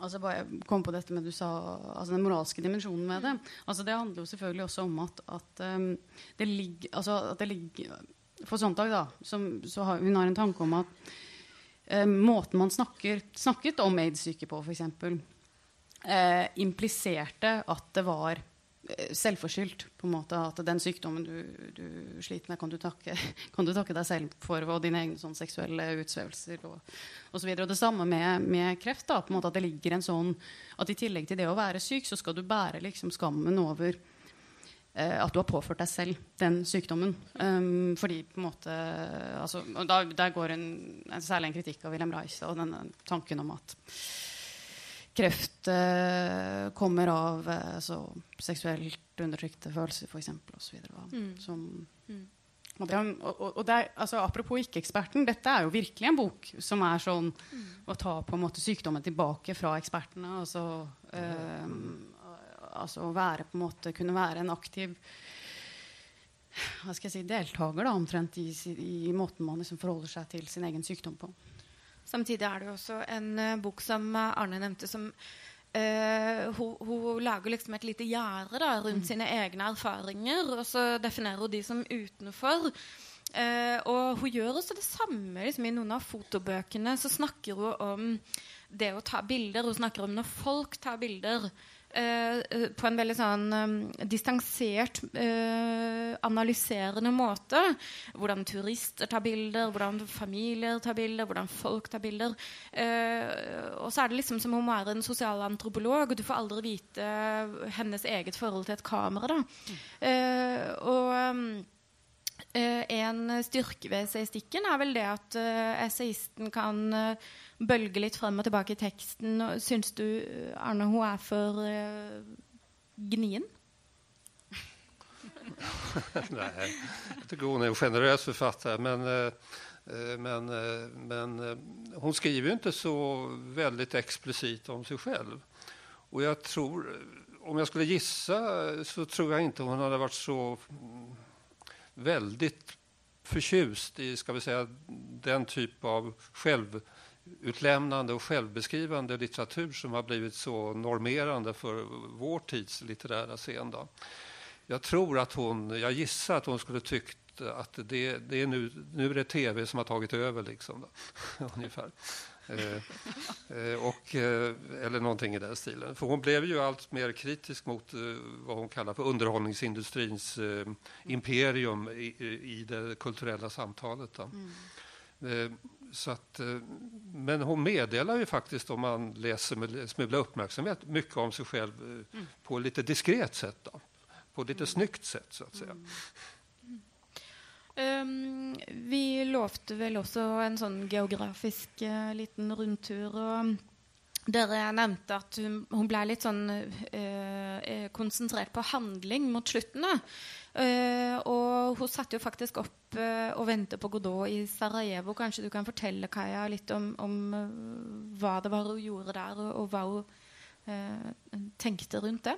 altså bare kom på dette med du sa, altså Den moralske dimensjonen ved det. altså Det handler jo selvfølgelig også om at, at, um, det, ligger, altså at det ligger For Sontag, da, som, så har, hun har en tanke om at eh, måten man snakker, snakket om aids-syke på, f.eks., eh, impliserte at det var eh, selvforskyldt. på en måte, At den sykdommen du, du sliter med, kan du, takke, kan du, takke, deg selv for, og dine egne sånn, seksuelle utsvevelser og osv. Det samme med, med, kreft. da, på en måte At det ligger en sånn, at i tillegg til det å være syk, så skal du bære liksom skammen over at du har påført deg selv den sykdommen. Um, fordi på en måte altså, da, Der går en, en, særlig en kritikk av Wilhelm Reich og denne tanken om at kreft uh, kommer av uh, altså, seksuelt undertrykte følelser, f.eks. osv. Mm. Som mm. Og det, og, og det er, altså, apropos ikke-eksperten, dette er jo virkelig en bok som er sånn mm. å ta på en måte sykdommen tilbake fra ekspertene. Altså, um, altså å være, på en måte, kunne være en aktiv hva skal jeg si, deltaker da, omtrent i, i måten man liksom forholder seg til sin egen sykdom på. Samtidig er det jo også en uh, bok som Arne nevnte, som uh, hun, hun, lager liksom et lite gjerde rundt mm. sine egne erfaringer, og så definerer hun de som utenfor. Uh, og hun gjør også det samme liksom, i noen av fotobøkene. Så snakker hun om det å ta bilder. Hun snakker om når folk tar bilder. Eh, på en veldig sånn um, distansert, eh, analyserende måte. Hvordan turister tar bilder, hvordan familier tar bilder, hvordan folk tar bilder. Eh, og så er det liksom som om hun er en sosialantropolog, og du får aldri vite hennes eget forhold til et kamera. da. Eh, og um, Eh, en styrke ved essaystikken er vel det at esaisten kan uh, bølge litt frem og tilbake i teksten. Syns du, Arne, hun er for gnien? Nei, jeg tycker hon är en generös författare. Men, men, men hon skriver ju inte så väldigt explicit om sig själv. Och jag tror, om jag skulle gissa, så tror jag inte hon hade varit så väldigt förtjust i ska vi säga, den typ av självutlämnande och självbeskrivande litteratur som har blivit så normerande för vår tids litterära scen. Då. Jag tror att hon, jag gissar att hon skulle tyckt att det, det är nu, nu är det tv som har tagit över. Liksom, ungefär. Eh, eh, och, eh, eller någonting i den stilen. För hon blev ju allt mer kritisk mot vad hon kallar för underhållningsindustrins imperium i, i det kulturella samtalet. Mm. Så att, men hon meddelar ju faktiskt, om man läser med smula uppmärksamhet, mycket om sig själv mm. på lite diskret sätt. Då. På lite mm. snyggt sätt, så att säga. Mm. Um, vi lovte vel også en sånn geografisk uh, liten rundtur. og dere nevnte at hun, hun ble litt sånn uh, konsentrert på handling mot slutten. Uh, og hun satte jo faktisk opp og ventet på Godot i Sarajevo. Kanskje du kan fortelle Kaja litt om, om hva det var hun gjorde der, og, og hva hun tenkte rundt det?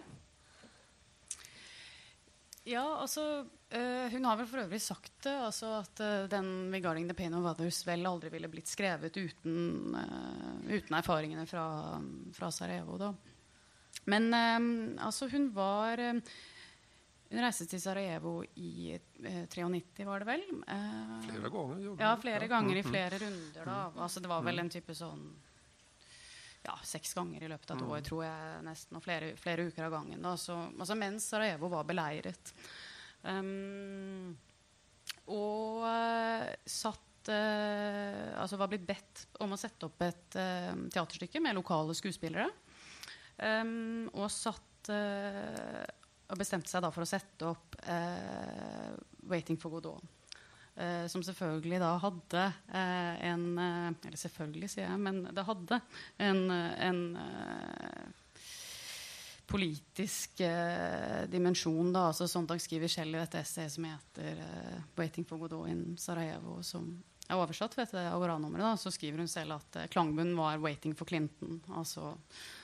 Ja, altså uh, Hun har vel for øvrig sagt det, altså at uh, den 'Regarding the Pain of Others' vel aldri ville blitt skrevet uten, uh, uten erfaringene fra, fra, Sarajevo. da. Men altså, hun var Hun reiste til Sarajevo i 93, var det vel? flere ganger. Ja, flere ganger i flere runder. da. Altså, det var vel en type sånn ja, seks ganger i løpet av et år, mm. tror jeg nesten, og flere, flere uker av gangen. Så, altså mens Sarajevo var beleiret. Um, og uh, satt uh, Altså var blitt bedt om å sette opp et uh, teaterstykke med lokale skuespillere. Um, og satt Og bestemte seg da for å sette opp 'Waiting for Godot'. Uh, som selvfølgelig da hadde uh, en uh, Eller selvfølgelig, sier jeg, men det hadde en, en politisk dimensjon. da, altså Sondag skriver selv i dette essayet som heter 'Waiting for Godot in Sarajevo', som er oversatt ved dette Agora-nummeret. Så skriver hun selv at klangbunnen var 'Waiting for Clinton'. Altså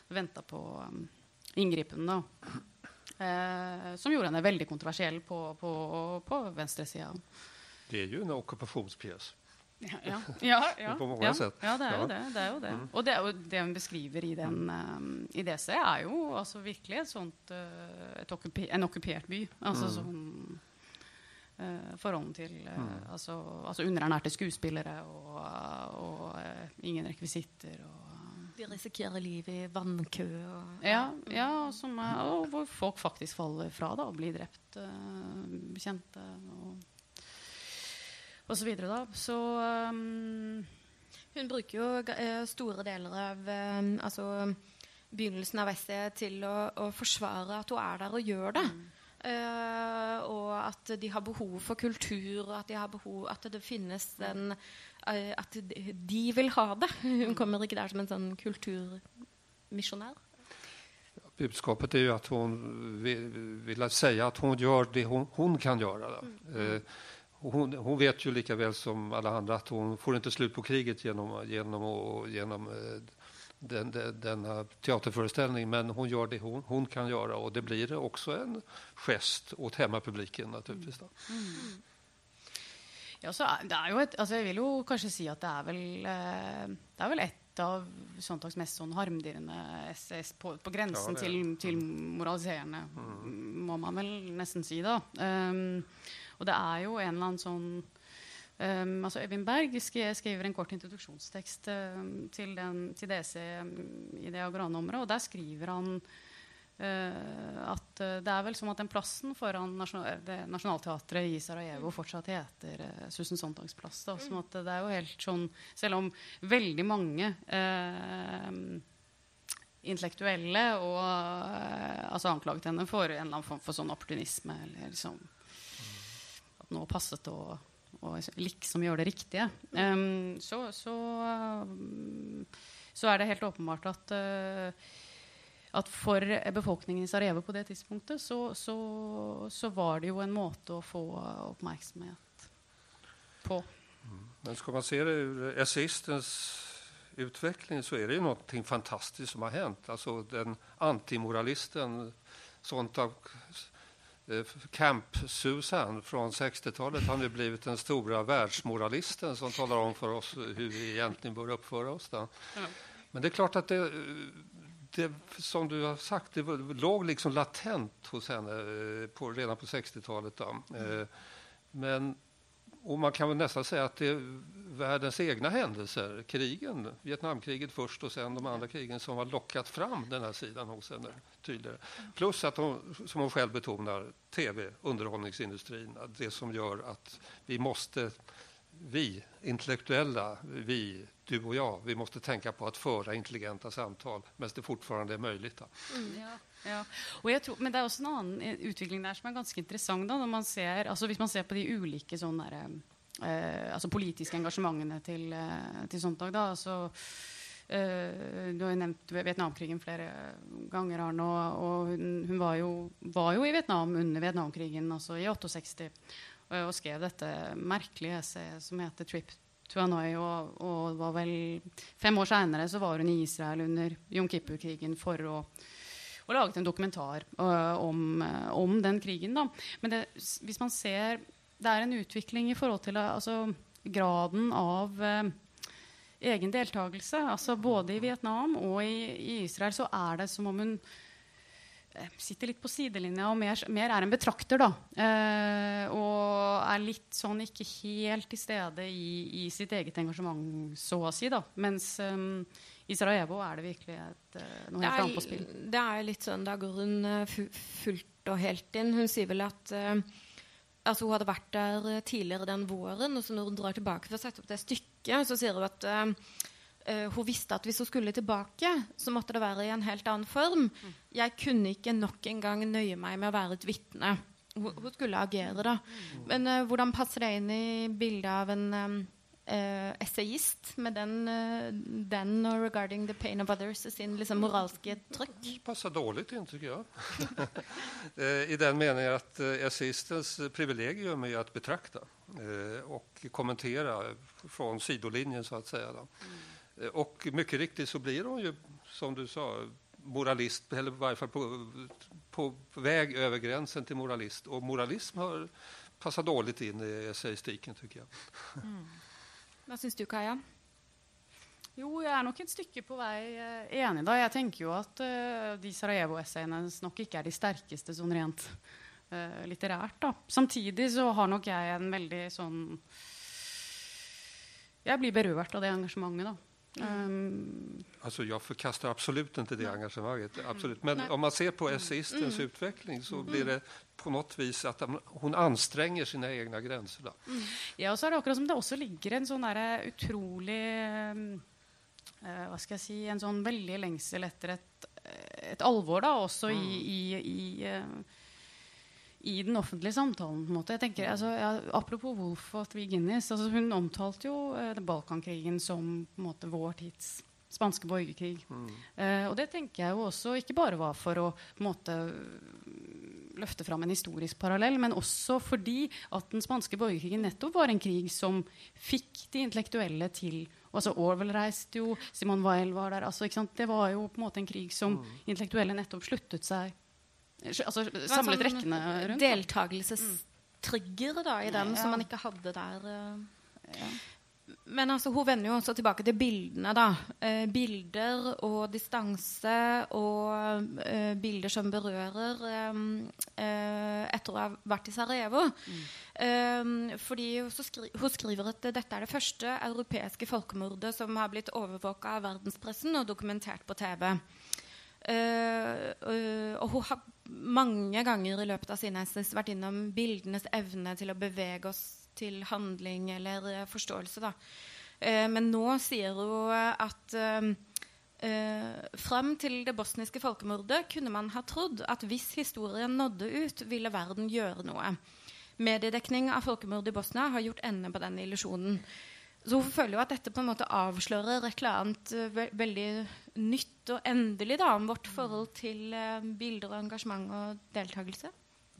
venta på um, inngripen, da. som gjorde henne veldig kontroversiell på, på, på venstresida. Det är ju en ockupationspjäs. Ja, ja, ja, ja, på mange ja, sett. Ja, det er jo det. det, er jo det. Mm. Og det, og det hun beskriver i, den, um, i DC, er jo altså virkelig et sånt, uh, et okkupi, en okkupert by. Altså mm. sånn uh, Forholdet til uh, mm. altså, altså, underernærte skuespillere og, og ingen rekvisitter. og de risikerer livet i vannkø. Og, ja, ja som, og hvor folk faktisk faller fra da, og blir drept. bekjente. og og så videre, da. Så um, Hun bruker jo uh, store deler av um, altså, begynnelsen av essayet til å, å, forsvare at hun er der og gjør det. Mm. Uh, og at de har behov for kultur, og at, de har behov, at det finnes en uh, At de vil ha det. Hun kommer ikke der som en sånn kulturmisjonær. Budskapet er jo at hun vil, vil si at hun gjør det hun, hun kan gjøre. Mm. Uh, hon, hon, vet ju lika väl som alla andra att hon får inte slut på kriget genom, genom, och, genom eh, den, den, denna teaterföreställning. Men hon gör det hon, hon, kan göra och det blir också en gest åt hemmapubliken naturligtvis. Mm. Ja, så det er jo et, altså jeg vil jo kanskje si at det er vel, eh, det er vel et av Sontags mest sånn harmdirrende SS på, på grensen ja, til, til, moraliserende, mm. må man vel nesten si, da. Um, og det er jo en eller annen sånn um, altså Øyvind Berg skriver en kort introduksjonstekst um, til, den, til DC um, i det Agran-nummeret, og der skriver han Uh, at uh, Det er vel som at den plassen foran nasjonal, det, Nationaltheatret i Sarajevo fortsatt heter uh, Susan Sontags plass. Da, som at det er jo helt sånn Selv om veldig mange intellektuelle og altså anklaget henne for en eller annen form for sånn opportunisme eller liksom At nå passet det å, å liksom gjøre det riktige. Um, så, så, så, er det helt åpenbart at at for befolkningen i Sarajevo på det tidspunktet så, så, så, var det jo en måte å få oppmerksomhet på. Men skal man se det ur essayistens utvikling, så er det jo noe fantastisk som har hendt. Altså, den antimoralisten Sontag eh, Camp-Susan fra 60-tallet han har blivit den store världsmoralisten som taler om for oss hvordan vi egentlig bör oppføre oss. Då. Men det er klart at det, det, som du har sagt, det låg liksom latent hos henne eh, på, redan på 60-talet. Eh, men, och man kan väl nästan säga att det är världens egna händelser, krigen, Vietnamkriget först och sen de andra krigen som har lockat fram den här sidan hos henne tydligare. Plus att hon, som hon själv betonar, tv, underhållningsindustrin, det som gör att vi måste vi intellektuella, vi, du og jeg, vi måste tenke på att föra intelligenta samtal mens det fortfarande er mulig. Mm, ja, ja. Tror, men det er også en annen eh, utvikling der som er ganske interessant. Da, når man ser, altså hvis man ser på de ulike sånne der, eh, altså politiske engasjementene til, eh, til Sontag. Da, altså, eh, du har jo nevnt Vietnamkrigen flere ganger, Arne. Og, og hun, hun var, jo, var, jo, i Vietnam under Vietnamkrigen, altså i 68 og skrev dette merkelige essayet som heter 'Trip Hanoi'. Og, og var vel fem år seinere var hun i Israel under Jom Kippur-krigen for å og laget en dokumentar uh, om, uh, om, den krigen. Da. Men det, hvis man ser Det er en utvikling i forhold til uh, altså, graden av egen deltakelse. Altså, både i Vietnam og i, i Israel så er det som om hun Eh, sitter litt på sidelinja og mer, mer er en betrakter, da. Eh, og er litt sånn ikke helt til stede i, i, sitt eget engasjement, så å si. da. Mens um, i Sarajevo er det virkelig et, uh, noe helt annet på spill. Det er litt sånn, Da går hun uh, fullt og helt inn. Hun sier vel at uh, altså hun hadde vært der tidligere den våren, og så når hun drar tilbake for å sette opp det stykket, så sier hun at uh, hun visste at hvis hun skulle tilbake, så måtte det være i en helt annen form. Jeg kunne ikke nok en gang nøye meg med å være et vitne. Hun, hun, skulle agere, da. Men uh, hvordan passer det inn i bildet av en um, uh, essayist med den, den og regarding the pain of others sin liksom, moralske trykk? Det passer dårlig inn, syns jeg. I den meningen at essayistens privilegium er å betrakte og kommentere fra sidelinjen, så å si. Og mye riktig riktigt så blir hun jo, som du sa, moralist, eller i hvert fall på, på, vei väg grensen gränsen til moralist. Og moralism har passat dårlig inn i essayistiken, syns jeg. Mm. Hva syns du, Kaja? Jo, jeg er nok et stykke på vei uh, enig. da. Jeg tenker jo at uh, de Sarajevo-essayene nok ikke er de sterkeste sånn rent uh, litterært. da. Samtidig så har nok jeg en veldig sånn Jeg blir berørt av det engasjementet. da. Um, alltså jag förkastar absolut inte det nej. engagemanget. Absolut. Men nej. om man ser på essayistens mm. utveckling så blir det på något vis at hun anstrenger sine egne grenser. Da. Mm. Ja, og så er det akkurat som det også ligger en sånn der utrolig uh, Hva skal jeg si En sånn veldig lengsel etter et, et alvor, da, også mm. i, i, i uh, i den offentlige samtalen. på en måte. Jeg tenker, altså, ja, apropos Wolf og Three Guinness. Altså, hun omtalte jo eh, Balkankrigen som på en måte, vår tids spanske borgerkrig. Mm. Eh, og det tenker jeg jo også ikke bare var for å på en måte, løfte fram en historisk parallell, men også fordi at den spanske borgerkrigen nettopp var en krig som fikk de intellektuelle til altså Orwell reiste jo, Simon Weil var der. Altså, det var jo på en måte en krig som mm. intellektuelle nettopp sluttet seg Altså samlet sånn rekkene rundt? Deltakelsestrigger da, i den ja. som man ikke hadde der. Uh. Ja. Men altså, hun vender jo også tilbake til bildene. da. Eh, bilder og distanse og eh, bilder som berører eh, eh etter å ha vært i Sarajevo. Mm. Eh, fordi skri Hun skriver at dette er det første europeiske folkemordet som har blitt overvåka av verdenspressen og dokumentert på TV. Uh, uh, og hun har mange ganger i løpet av sin essens vært innom bildenes evne til å bevege oss til handling eller uh, forståelse. Da. men nå sier hun at fram til det bosniske folkemordet kunne man ha trodd at hvis historien nådde ut, ville verden gjøre noe. Mediedekning av folkemordet i Bosnia har gjort ende på den illusjonen. Så hun føler jo at dette på en måte avslører et eller annet uh, ve veldig nytt og endelig da, om vårt forhold til uh, bilder og engasjement og deltakelse.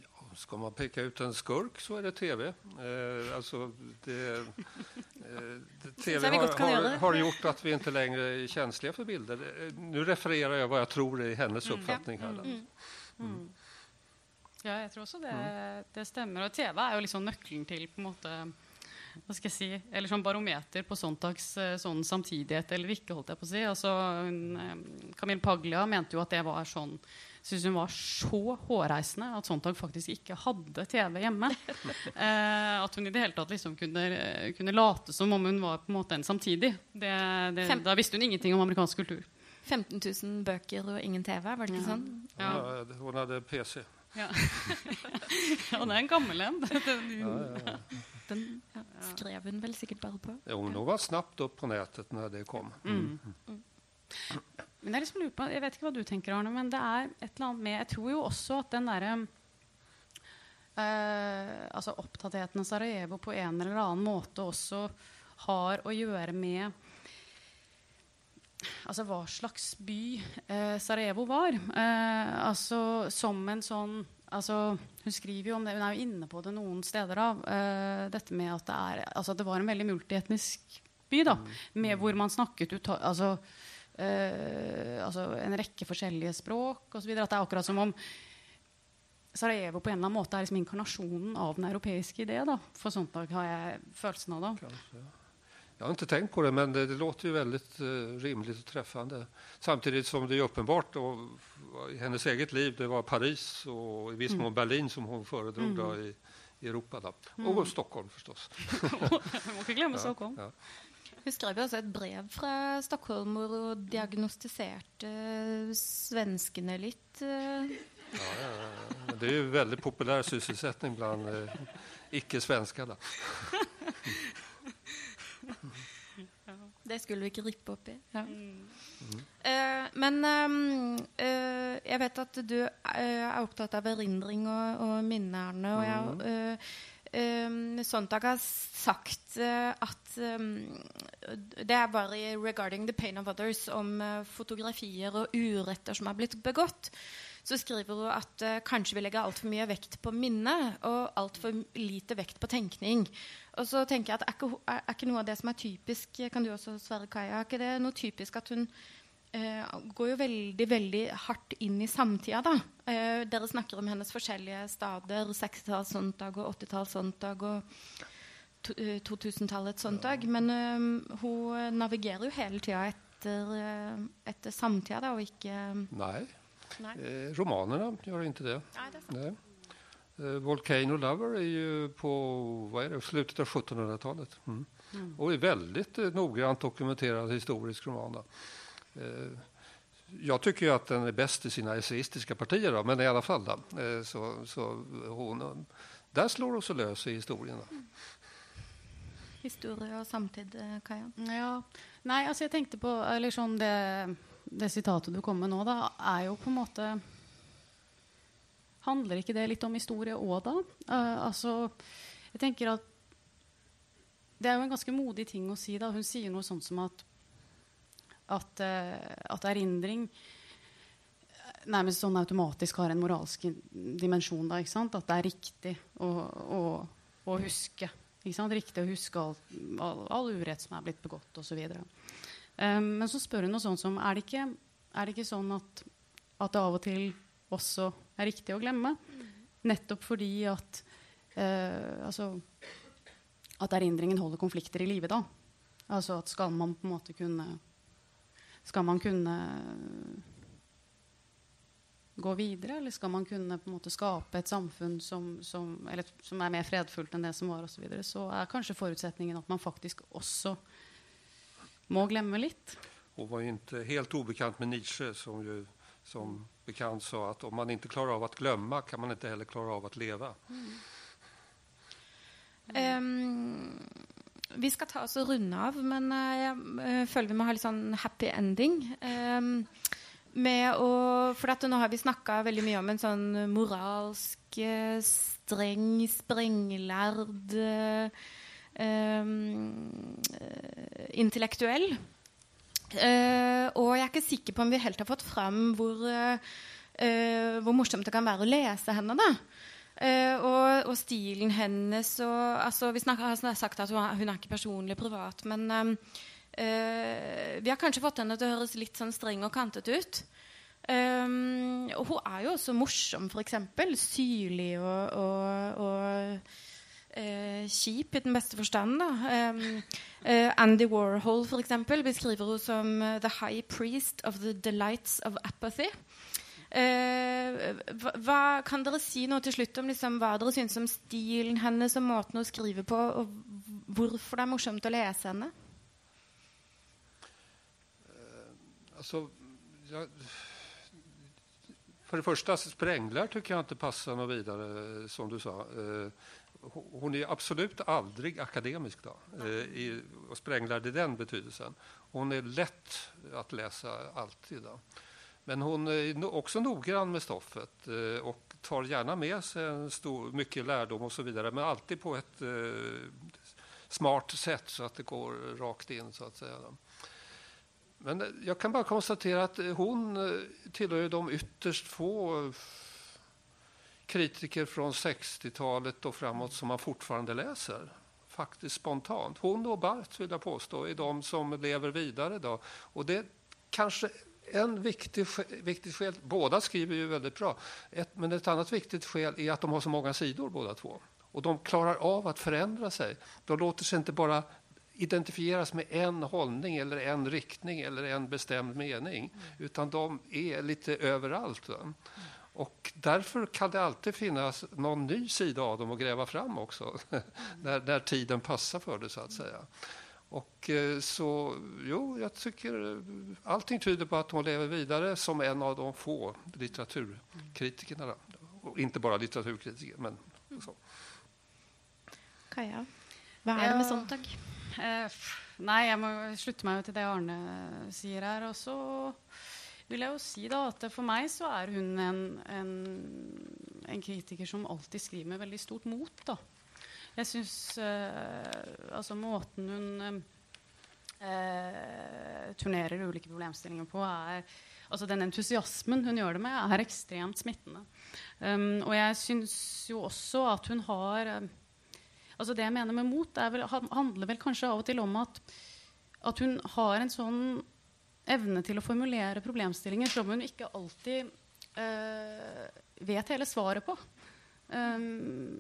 Ja, skal man peke ut en skurk, så er det TV. Eh, altså, det, eh, det TV har, har, har, gjort at vi ikke lenger er kjenslige for bilder. Eh, Nå refererer jeg hva jeg tror er hennes oppfatning. her. ja. mm, mm. Ja, jeg tror også det, det, stemmer. Og TV er jo liksom nøkkelen til på en måte hva skal jeg si, eller sånn barometer på Sontags eh, sånn samtidighet eller ikke. holdt jeg på å si. Altså, Camille Paglia mente jo at det var sånn syntes hun var så hårreisende at Sontag faktisk ikke hadde TV hjemme. Eh, at hun i det hele tatt liksom kunne, kunne, late som om hun var på en måte en samtidig. Det, det, da visste hun ingenting om amerikansk kultur. 15 000 bøker og ingen TV, var det ikke ja. sånn? Ja. ja. Hun hadde PC. Ja. ja, det er en gammel en. Ja, ja, skrev hun vel sikkert bare på. Jo, men hun var snabbt opp på nettet når det kom. Mm. Mm. Men jeg, liksom på, jeg vet ikke hva du tenker, Arne, men det er et eller annet med Jeg tror jo også at den derre uh, altså Opptattheten av Sarajevo på en eller annen måte også har å gjøre med altså hva slags by eh, Sarajevo var. Eh, altså som en sånn altså, Hun skriver jo om det, hun er jo inne på det noen steder. av uh, dette med at det, er, altså, det var en veldig multietnisk by. da, Med hvor man snakket ut altså, uh, altså en rekke forskjellige språk osv. At det er akkurat som om Sarajevo på en eller annen måte er liksom inkarnasjonen av den europeiske idé. da, For sånt har jeg følelsen av. da. Kanskje, ja. Jeg har ikke tenkt på det, men det, det låter jo veldig uh, rimelig og treffende. Samtidig som det er åpenbart i hennes eget liv det var Paris og i viss mån mm. Berlin som hun foredro mm. i, i, Europa. Da. Mm. Stockholm, forstås. må ikke glemme Stockholm. Ja, ja. Hun skrev også et brev fra Stockholm hvor hun diagnostiserte svenskene litt. Ja, Ja, ja, Det er jo veldig populær sysselsetting blant uh, ikke-svensker. Det skulle vi ikke rippe opp i. Ja. Mm. Uh, men um, uh, jeg vet at du uh, er opptatt av erindring og, og minnerne. Og jeg, um, Sontag har sagt at um, Det er bare i 'Regarding the Pain of Others' om fotografier og uretter som er blitt begått så skriver hun at uh, kanskje vi legger altfor mye vekt på minne og altfor lite vekt på tenkning. Og så tenker jeg at er ikke, er, ikke, noe av det som er typisk Kan du også svare, Kaja? Er ikke det noe typisk at hun uh, går jo veldig veldig hardt inn i samtida, da? Uh, dere snakker om hennes forskjellige stader. 60-tallssondag og 80-tallssondag og 2000-tallets sondag. Men hun navigerer jo hele tida etter, etter samtida, da, og ikke Nei. Eh, romanerna gör inte det. Nej, det Nej. Eh, Volcano Lover är ju på vad är det, slutet av 1700-talet. Mm. Mm. Och är väldigt eh, noggrant dokumenterad historisk roman. Eh, jag tycker att den är bäst i sina essayistiska partier, då, men i alla fall. Då, eh, så, så hon, där slår hon så lös i historien. Mm. Historie og samtid, Kajan. Kaja? Ja. Nei, altså jeg tenkte på eller sånn det det sitatet du kom med nå, da, er jo på en måte Handler ikke det litt om historie òg, da? Uh, altså, jeg tenker at Det er jo en ganske modig ting å si. da. Hun sier noe sånt som at at, uh, at erindring nærmest sånn automatisk har en moralsk dimensjon. Da, at det er riktig å, å, å huske. Riktig å huske all, all, all urett som er blitt begått, osv. Um, men så spør hun noe sånt som er det ikke, er det ikke sånn at, at, det av og til også er riktig å glemme? Nettopp fordi at uh, altså, at erindringen holder konflikter i live. da. Altså at skal man på en måte kunne Skal man kunne gå videre, eller skal man kunne på en måte skape et samfunn som, som, eller, som er mer fredfullt enn det som var, osv., så, så er kanskje forutsetningen at man faktisk også må glemme litt. Hun var ikke helt ubekjent med Nietzsche, som jo som bekant sa at om man ikke klarer av å glemme, kan man ikke heller klare av å leve. Mm. Um, vi skal ta oss og runde av, men uh, jeg uh, føler vi må ha litt sånn happy ending. Um, med å, for nå har vi snakka veldig mye om en sånn moralsk, uh, streng, sprenglærd intellektuell. og jeg er ikke sikker på om vi helt har fått fram hvor, hvor morsomt det kan være å lese henne. da Uh, og, og, stilen hennes og, altså, Vi snakker, har sagt at hun hun er ikke personlig privat, men um, uh, vi har kanskje fått henne til å høres litt sånn streng og kantet ut. Um, og hun er jo også morsom, f.eks. Syrlig og, og, og uh, kjip i den beste forstand. Um, Andy Warhol for eksempel, beskriver henne som the high priest of the delights of apathy. Eh, hva, kan dere si noe til slutt om liksom, hva dere syns om stilen hennes og måten hun skriver på, og hvorfor det er morsomt å lese henne? Uh, altså, ja, for det første, sprengler tykker jeg ikke passer noe videre, som du sa. Uh, hun er absolut aldri akademisk. da, uh, i, og spränglärd i den betydelsen. Hun er lätt att läsa alltid. Då. Men hon är också noggrann med stoffet eh, och tar gärna med sig en stor, mycket lärdom och så vidare, men alltid på ett eh, smart sätt så att det går rakt in så att säga. Men jag kan bara konstatera att hon eh, tillhör de ytterst få kritiker från 60-talet och framåt som man fortfarande läser. Faktiskt spontant. Hon och Barth vill jag påstå är de som lever vidare idag. Och det kanske en viktig, viktig skäl, båda skriver ju väldigt bra, ett, men ett annat viktigt skäl är att de har så många sidor båda två. Och de klarar av att förändra sig. De låter sig inte bara identifieras med en hållning eller en riktning eller en bestämd mening, mm. utan de är lite överallt. Va? Och därför kan det alltid finnas någon ny sida av dem att gräva fram också, när, när tiden passar för det så att säga. Och eh, så, jo, jag tycker allting tyder på att hon lever vidare som en av de få litteraturkritikerna. Och ikke bare litteraturkritiker, men så. Kaja, hva er det med sånt, takk? Eh, nei, jeg må slutte meg til det Arne sier her. Og så vil jeg jo si da at for meg så er hun en, en, en kritiker som alltid skriver med veldig stort mot. da. Jeg syns uh, altså måten hun uh, turnerer ulike problemstillinger på, er Altså den entusiasmen hun gjør det med, er ekstremt smittende. Um, og jeg syns jo også at hun har um, Altså det jeg mener med mot, vel, handler vel kanskje av og til om at, at hun har en sånn evne til å formulere problemstillinger som hun ikke alltid uh, vet hele svaret på. Um,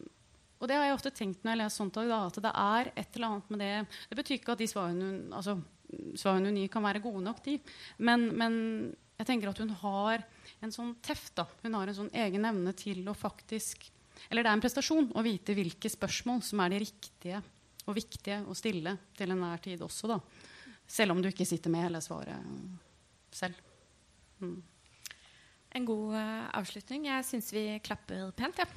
og det har jeg ofte tenkt når jeg leser sånt, da, at det er et eller annet med det Det betyr ikke at de svarene hun, altså, svarene hun gir, kan være gode nok, de. Men, men, jeg tenker at hun har en sånn teft. da. Hun har en sånn egen evne til å faktisk Eller det er en prestasjon å vite hvilke spørsmål som er de riktige og viktige å stille til enhver tid også, da. Selv om du ikke sitter med hele svaret selv. Mm. En god uh, avslutning. Jeg syns vi klapper pent, ja.